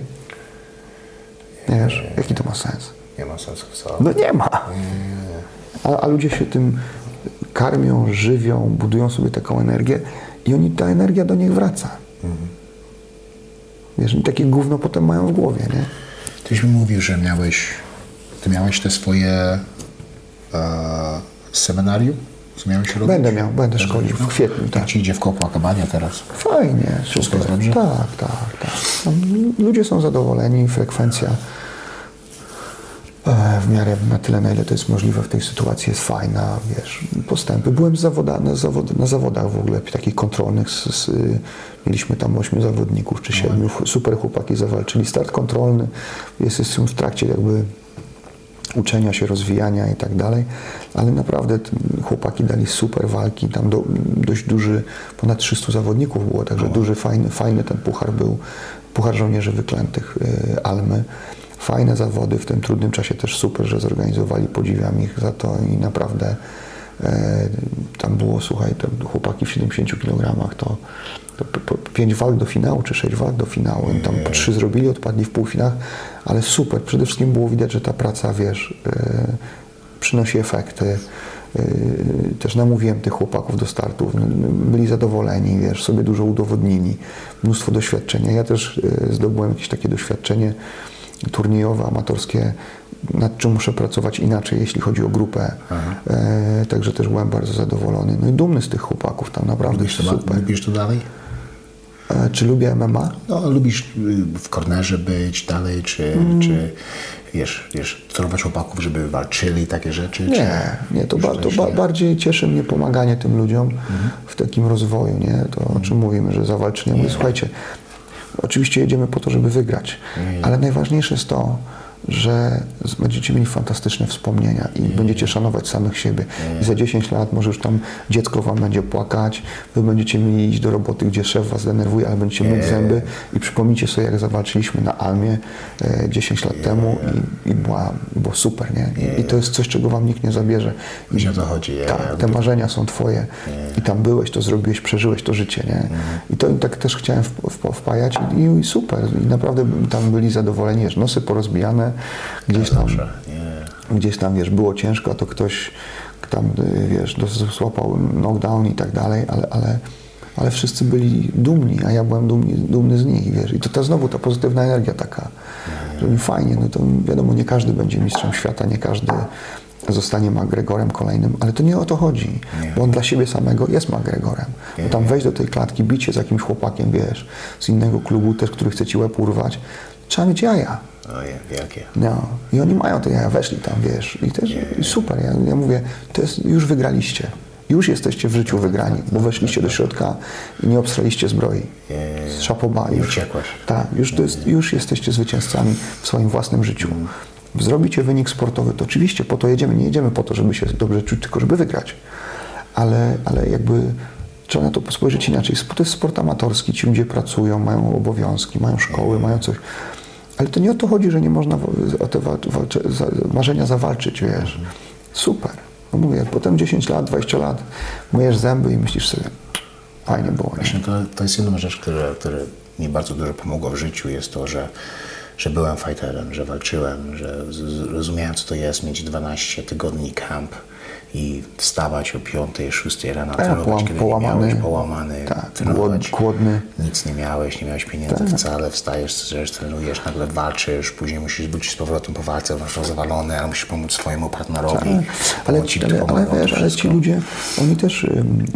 Nie wiesz, jaki to ma sens? Nie ma sensu wcale. No nie ma. A, a ludzie się tym karmią, żywią, budują sobie taką energię i oni, ta energia do nich wraca. Wiesz, i takie gówno potem mają w głowie, nie? Tyś mi mówił, że miałeś, ty miałeś te swoje e, seminarium? Co miałeś robić? Będę miał, będę szkolił w kwietniu, tak. ci idzie w Copacabana teraz? Fajnie, Wszystko super. jest dobrze? Tak, tak, tak. Tam ludzie są zadowoleni, frekwencja w miarę na tyle, na ile to jest możliwe w tej sytuacji jest fajna, wiesz, postępy. Byłem zawoda, na, zawod, na zawodach w ogóle, takich kontrolnych, z, z, mieliśmy tam ośmiu zawodników czy siedmiu, super chłopaki zawalczyli, start kontrolny, jest, jesteśmy w trakcie jakby uczenia się, rozwijania i tak dalej, ale naprawdę chłopaki dali super walki, tam do, dość duży, ponad 300 zawodników było, także duży, fajny, fajny ten puchar był, puchar żołnierzy wyklętych y, Almy. Fajne zawody w tym trudnym czasie też super, że zorganizowali, podziwiam ich za to i naprawdę e, tam było, słuchaj, te chłopaki w 70 kg to, to, p- p- pięć walk do finału, czy sześć walk do finału. I tam po trzy zrobili, odpadli w półfinałach, ale super. Przede wszystkim było widać, że ta praca, wiesz, yy, przynosi efekty. Yy, też namówiłem tych chłopaków do startów. Byli zadowoleni, wiesz, sobie dużo udowodnili. Mnóstwo doświadczenia. Ja też yy, zdobyłem jakieś takie doświadczenie turniejowe, amatorskie, nad czym muszę pracować inaczej, jeśli chodzi o grupę. E, także też byłem bardzo zadowolony. No i dumny z tych chłopaków, tam naprawdę Lubisz to, super. lubisz to dalej? E, czy lubię MMA? No, lubisz y, w kornerze być dalej, czy, Mm. czy wiesz, wiesz, trenować chłopaków, żeby walczyli, takie rzeczy? Nie, nie, to, ba, to ba, nie? Mhm. bardziej cieszy mnie pomaganie tym ludziom w takim rozwoju, nie? To o czym mówimy, że zawalczenie. Mówię, słuchajcie, oczywiście jedziemy po to, żeby wygrać, ale najważniejsze jest to, że będziecie mieli fantastyczne wspomnienia i będziecie szanować samych siebie. I za 10 lat może już tam dziecko wam będzie płakać, wy będziecie mieli iść do roboty, gdzie szef was denerwuje, ale będziecie myć zęby i przypomnijcie sobie, jak zawalczyliśmy na Almie e, 10 lat temu i, i była, było super, nie? I, I to jest coś, czego wam nikt nie zabierze. I, Wiesz, o co chodzi, tak, te marzenia są twoje i tam byłeś, to zrobiłeś, przeżyłeś to życie, nie? I to tak też chciałem w, w, wpajać i, i super. I naprawdę tam byli zadowoleni, wiesz, nosy porozbijane, gdzieś tam, nie. gdzieś tam, wiesz, było ciężko, a to ktoś tam, y, wiesz, złapał knockdown i tak dalej, ale, ale, ale wszyscy byli dumni, a ja byłem dumny, dumny z nich, wiesz. I to, to znowu ta pozytywna energia taka, że mi fajnie, no to wiadomo, nie każdy będzie mistrzem świata, nie każdy zostanie McGregorem kolejnym, ale to nie o to chodzi, bo on dla siebie samego jest McGregorem. Bo tam wejść do tej klatki, bicie z jakimś chłopakiem, wiesz, z innego klubu też, który chce ci łeb urwać, trzeba mieć jaja. Oje, wielkie. No, i oni mają te jaja, weszli tam, wiesz, i też i super, ja, ja mówię, to jest, już wygraliście, już jesteście w życiu wygrani, bo weszliście do środka i nie obstraliście zbroi, szapoba, już, uciekłeś. tak, już, to jest, już jesteście zwycięzcami w swoim własnym życiu. Zrobicie wynik sportowy, to oczywiście po to jedziemy, nie jedziemy po to, żeby się dobrze czuć, tylko żeby wygrać, ale, ale jakby trzeba na to spojrzeć inaczej. To jest sport amatorski, ci ludzie pracują, mają obowiązki, mają szkoły, mają coś. Ale to nie o to chodzi, że nie można o te marzenia zawalczyć, wiesz. Super. No mówię, potem 10 lat, 20 lat myjesz zęby i myślisz sobie, fajnie było. Nie? Właśnie to, to jest jedna rzecz, która, która mi bardzo dużo pomogła w życiu, jest to, że, że byłem fighterem, że walczyłem, że z- z- rozumiałem, co to jest mieć 12 tygodni camp i wstawać o 5, 6 rano, trenować, połam- kiedy połamany. nie miałeś, połamany, Tak, trenować. głod- głodny. Nic nie miałeś, nie miałeś pieniędzy Tak. wcale, wstajesz, że trenujesz, nagle walczysz, później musisz wrócić z powrotem po walce, masz zawalony, ale musisz pomóc swojemu partnerowi, Tak. Ale, ci, ale, ale, wiesz, ale ci ludzie, oni też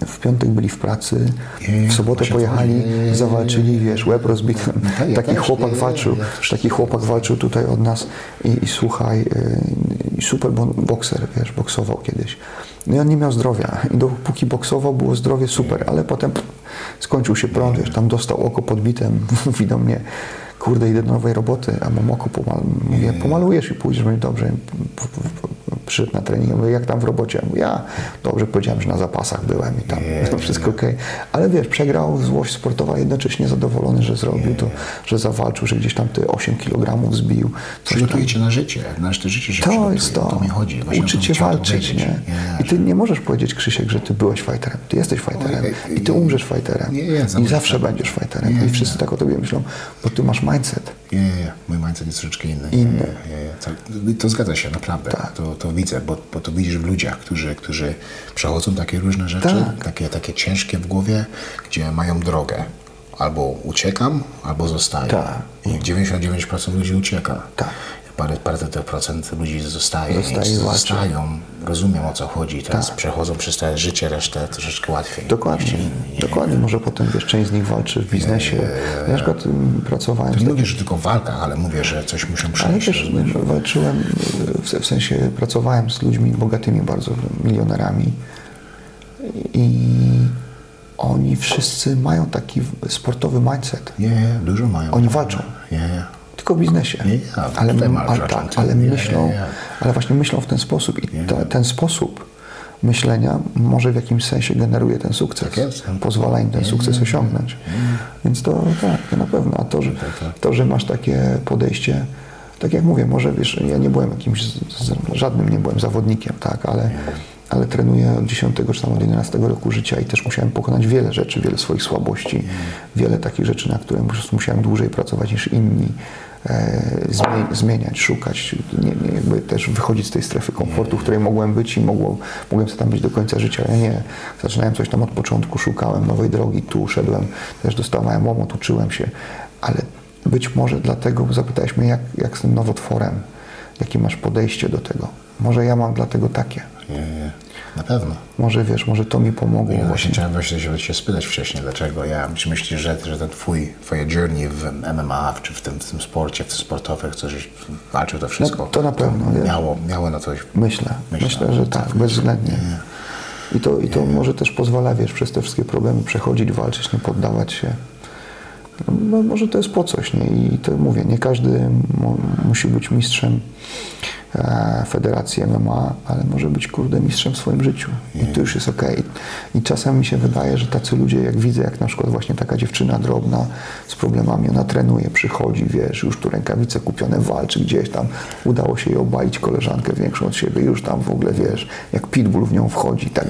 w piątek byli w pracy, w sobotę pojechali, zawalczyli, wiesz, łeb rozbity. tak, ja Taki też, chłopak walczył, ja taki chłopak walczył tutaj od nas i, i słuchaj, i super bo- bokser, wiesz, boksował kiedyś. No i on nie miał zdrowia i dopóki boksował, było zdrowie super, ale potem skończył się prąd, wiesz, tam dostał oko podbitem, (laughs) mówi do mnie, kurde, idę do nowej roboty, a mam oko pomal... Mówię, pomalujesz i pójdziesz, będzie dobrze. Przyszedł na trening, mówię, jak tam w robocie? Ja, mówię, ja dobrze powiedziałem, że na zapasach byłem i tam to wszystko okej. Ale wiesz, przegrał złość sportowa, jednocześnie zadowolony, że zrobił to, że zawalczył, że gdzieś tam te 8 kg zbił. Przygotujecie na życie, na to życie się To jest to. to mi chodzi. Właśnie chciałem walczyć, nie? Nie, I ty nie możesz powiedzieć, Krzysiek, że ty byłeś fighterem. Ty jesteś fighterem. Oj, I ty umrzesz fighterem. nie, nie, zawsze będziesz fighterem. Nie, I wszyscy tak o tobie myślą, bo ty masz mindset. Nie, nie, nie. Mój mindset jest troszeczkę inny. Inny. Nie, nie, nie. To, to zgadza się, naprawdę. Tak. To, to widzę, bo, bo to widzisz w ludziach, którzy, którzy przechodzą takie różne rzeczy, Tak. takie, takie ciężkie w głowie, gdzie mają drogę. Albo uciekam, albo zostaję. Tak. I 99% ludzi ucieka. Tak. Parę, parę tych procent ludzi zostaje, Zostaje zostają, rozumiem o co chodzi, teraz przechodzą przez te życie, resztę troszeczkę łatwiej. Dokładnie, dokładnie. Może potem wiesz, część z nich walczy w biznesie. Ja na przykład pracowałem z Nie mówię, że tylko w walkach, ale mówię, że coś muszą Ale przejść. też rozumiesz? walczyłem, w, sensie pracowałem z ludźmi bogatymi bardzo, milionerami i oni wszyscy mają taki sportowy mindset. Nie, nie, dużo mają. Oni walczą. Nie, nie. Tylko w biznesie. Nie, nie, ale, tak, ale myślą, ale właśnie myślą w ten sposób i te, ten sposób myślenia może w jakimś sensie generuje ten sukces. Tak jest. Pozwala im ten sukces osiągnąć. Więc to tak, to na pewno. A to, że, to, że masz takie podejście, tak jak mówię, może wiesz, ja nie byłem jakimś, żadnym nie byłem zawodnikiem, tak, ale, ale trenuję od 10 czy tam od 11 roku życia i też musiałem pokonać wiele rzeczy, wiele swoich słabości, wiele takich rzeczy, na które musiałem dłużej pracować niż inni. E, zmie- zmieniać, szukać, nie, nie, jakby też wychodzić z tej strefy komfortu, w której mogłem być i mogło, mogłem sobie tam być do końca życia. Ja nie. Zaczynałem coś tam od początku, szukałem nowej drogi, tu szedłem, też dostawałem łomot, uczyłem się, ale być może dlatego zapytałeś mnie, jak, jak z tym nowotworem, jakie masz podejście do tego. Może ja mam dlatego takie. Nie, nie. Na pewno. Może wiesz, może to mi pomogło Ja właśnie chciałem właśnie się, się spytać wcześniej, dlaczego ja, czy myślisz, że, że ten twój, twoje journey w MMA, czy w tym, w tym sporcie, w tym sportowych, co żeś walczył to wszystko, No, to na pewno, wiesz. miało, miało na coś Myślę, Myślę, myślę, że tak, tak, bezwzględnie. I to, i to może też pozwala, wiesz, przez te wszystkie problemy przechodzić, walczyć, nie poddawać się. No, może to jest po coś, nie? I to mówię, nie każdy mu, musi być mistrzem Federacji MMA, ale może być, kurde, mistrzem w swoim życiu. I to już jest okej. I czasem mi się wydaje, że tacy ludzie, jak widzę, jak na przykład właśnie taka dziewczyna drobna z problemami, ona trenuje, przychodzi, wiesz, już tu rękawice kupione, walczy gdzieś tam, udało się jej obalić koleżankę większą od siebie, już tam w ogóle, wiesz, jak pitbull w nią wchodzi. Tak.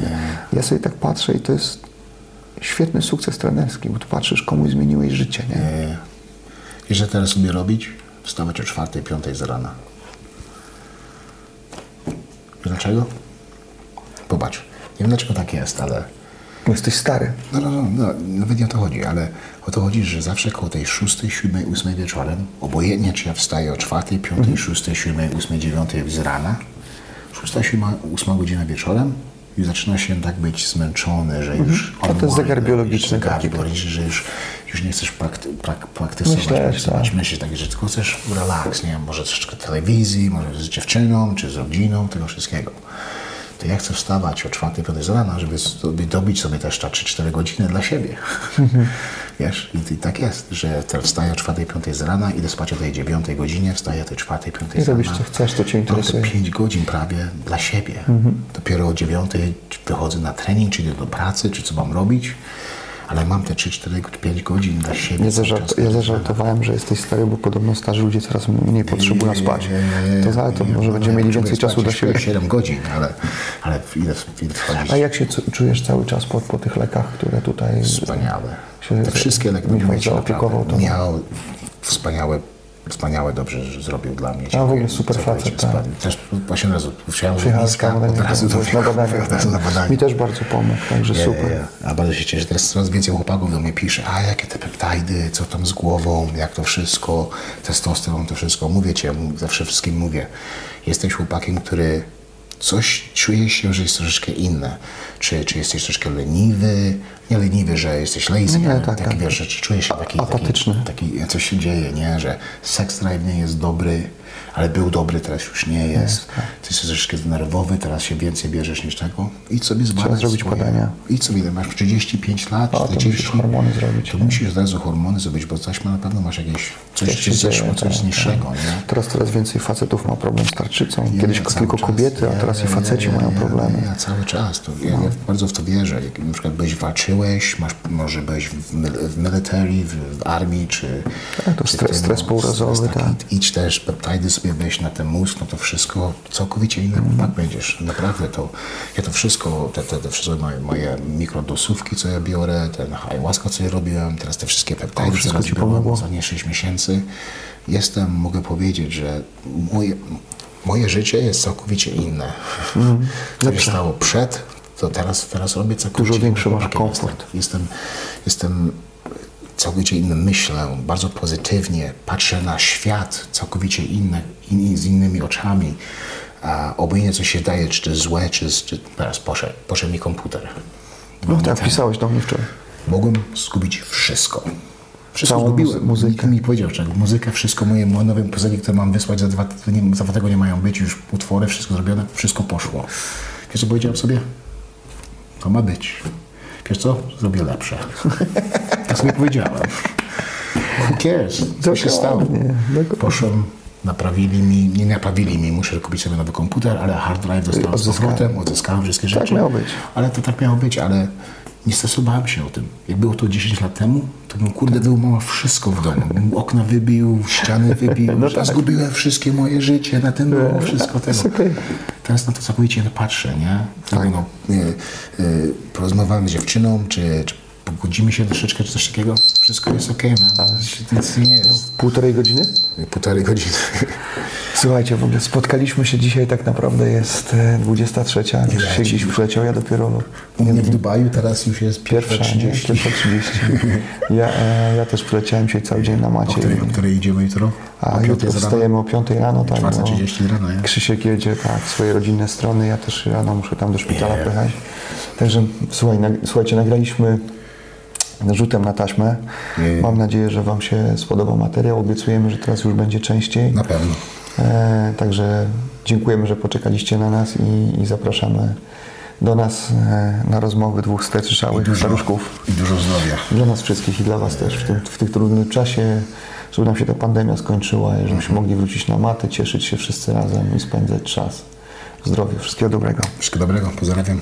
Ja sobie tak patrzę i to jest świetny sukces trenerski, bo tu patrzysz, komuś zmieniłeś życie, nie? Wiesz, co teraz sobie robić? Wstawać o czwartej, piątej z rana. Dlaczego? Popatrz, nie wiem dlaczego tak jest, ale Bo jesteś stary. no, no, no, no, nawet nie o to chodzi, ale o to chodzi, że zawsze koło tej szóstej, siódmej, ósmej wieczorem, obojętnie czy ja wstaję o czwartej, piątej, szóstej, siódmej, ósmej, dziewiątej z rana, szósta, siódma, ósma godzina wieczorem już zaczyna się tak być zmęczony, że już... A to jest zegar biologiczny Zegar biologiczny, że już, już nie chcesz prakty, prak, praktykować, praktykować, tak. myśleć, tak, że tylko chcesz relaks, nie wiem, może troszeczkę telewizji, może z dziewczyną, czy z rodziną, tego wszystkiego. To ja chcę wstawać o 4 5 z rana, żeby sobie dobić sobie też te 3-4 godziny dla siebie. (laughs) Wiesz, i, i tak jest, że wstaję o 4 5 z rana, idę spać o tej 9 godzinie, wstaję o tej 4 5 I z rana. robisz co chcesz, co cię Mam te interesuje. 5 godzin prawie dla siebie. Dopiero o 9 wychodzę na trening, czy idę do pracy, czy co mam robić, ale mam te 3, 4, 5 godzin dla siebie. Ja, zażart, ja zażartowałem, że jesteś stary, bo podobno starzy ludzie coraz mniej potrzebują spać. To za to może będziemy mieli więcej czasu dla siebie. 7 godzin, ale, ale ile, ile wchodzić? A jak się czujesz cały czas po, po tych lekach, które tutaj... Wspaniałe. Te wszystkie leki Michał zaopiekował tobą. Miał wspaniałe, wspaniałe dobrze że zrobił dla mnie. A, w ogóle super facet, tak. Też właśnie od razu od razu do badaniu. od razu na badaniu. Mi też bardzo pomógł, także Nie, super. nie. A bardzo się cieszę, teraz coraz więcej chłopaków do mnie pisze, a jakie te peptajdy, co tam z głową, jak to wszystko, testosteron, to wszystko. Mówię ci, ja mu- zawsze wszystkim mówię, jesteś chłopakiem, który coś czujesz się, że jest troszeczkę inne. Czy, czy jesteś troszeczkę leniwy, nie leniwy, że jesteś lazy, Nie, ale tak, taki tak. wiesz, że czujesz się taki, Apatyczny. taki, taki, coś się dzieje, nie, że sex drive nie jest dobry, ale był dobry, teraz już nie jest. tak. Ty jesteś troszeczkę nerwowy, teraz się więcej bierzesz niż tego. Idź sobie zbadać zrobić swoje, badania. Idź sobie, ile masz 35 lat, A, to 40. musisz hormony zrobić, To nie? musisz od razu hormony zrobić, bo coś ma na pewno masz jakieś, coś się zeszło, dzieje, coś tak, niższego, tak. nie? Teraz coraz więcej facetów ma problem z tarczycą. Kiedyś Ja tylko czas- kobiety, a ja- teraz i faceci mają problemy. Ja, cały czas, to ja, ja bardzo w to wierzę. Jak na przykład byś walczyłeś, masz, może byś w, w military, w, w armii, czy... Tak, to czy stres- stres no, pourazowy, tak. Idź też, peptajdy sobie weź na ten mózg, no to wszystko całkowicie inny Mhm. chłopak będziesz. Naprawdę to, ja to wszystko, te, te, te wszystkie moje, moje mikrodosówki, co ja biorę, ten ayahuasca, co ja robiłem, teraz te wszystkie peptajdy, co biorę pomogło? ostatnie 6 miesięcy, jestem, mogę powiedzieć, że moje, moje życie jest całkowicie inne. (laughs) Co się stało przed, to teraz, teraz robię całkowicie Dużo większy masz komfort. Jestem, jestem całkowicie inny myślę, bardzo pozytywnie, patrzę na świat całkowicie inny, in, z innymi oczami. A obojętnie co się daje, czy to jest złe, czy, czy teraz poszedł, poszedł mi komputer. No tak, pisałeś do mnie wczoraj. Mogłem zgubić wszystko. Wszystko Całą zgubiłem. muzy- muzykę. Nikt mi powiedział, że muzykę, wszystko moje moje nowe piosenki, które mam wysłać za dwa, nie, za dwa tygodnie mają być, już utwory, wszystko zrobione, wszystko poszło. Wiesz co powiedziałem sobie? To ma być. Wiesz co? Zrobię lepsze. Tak sobie powiedziałem. Who cares? Co się stało? Dokładnie. Poszłem, naprawili mi, nie naprawili mi, muszę kupić sobie nowy komputer, ale hard drive dostałem z powrotem, odzyskałem wszystkie rzeczy. miało być. Ale to tak miało być, ale nie stresowałem się o tym. Jak było to 10 lat temu, to bym kurde wyłamała wszystko w domu. Bym okna wybił, ściany wybił, No tak. zgubiłem wszystkie moje życie na tym było wszystko tego. okej. Teraz na to całkowicie nie patrzę, nie? Tak. No, y, y, porozmawiałem z dziewczyną, czy, czy pogodzimy się troszeczkę, czy coś takiego. Wszystko jest okej, okay, Nic nie jest. Półtorej godziny? Półtorej godziny. (laughs) Słuchajcie, w ogóle spotkaliśmy się dzisiaj, tak naprawdę jest e, 23. Już się gdzieś przyleciał, ja dopiero U mnie w Dubaju teraz już jest pierwsza, nie? 1.30. Pierwsza 30. (laughs) Ja, e, ja też przyleciałem dzisiaj cały dzień na O macie. której, o której idziemy jutro? A o jutro wstajemy o 5 rano, tak. 4.30 rano, nie? Krzysiek jedzie tak, swoje rodzinne strony, ja też rano muszę tam do szpitala Nie. pojechać. Także słuchaj, nag, słuchajcie, nagraliśmy rzutem na taśmę. Nie. Mam nadzieję, że Wam się spodobał materiał. Obiecujemy, że teraz już będzie częściej. Na pewno. E, także dziękujemy, że poczekaliście na nas i, i zapraszamy do nas e, na rozmowy dwóch stetrzałych staruszków. I dużo zdrowia. Dla nas wszystkich i dla Was też w tym, w tym trudnym czasie, żeby nam się ta pandemia skończyła i żebyśmy mogli wrócić na maty, cieszyć się wszyscy razem i spędzać czas w zdrowiu. Wszystkiego dobrego. Wszystkiego dobrego. Pozdrawiam.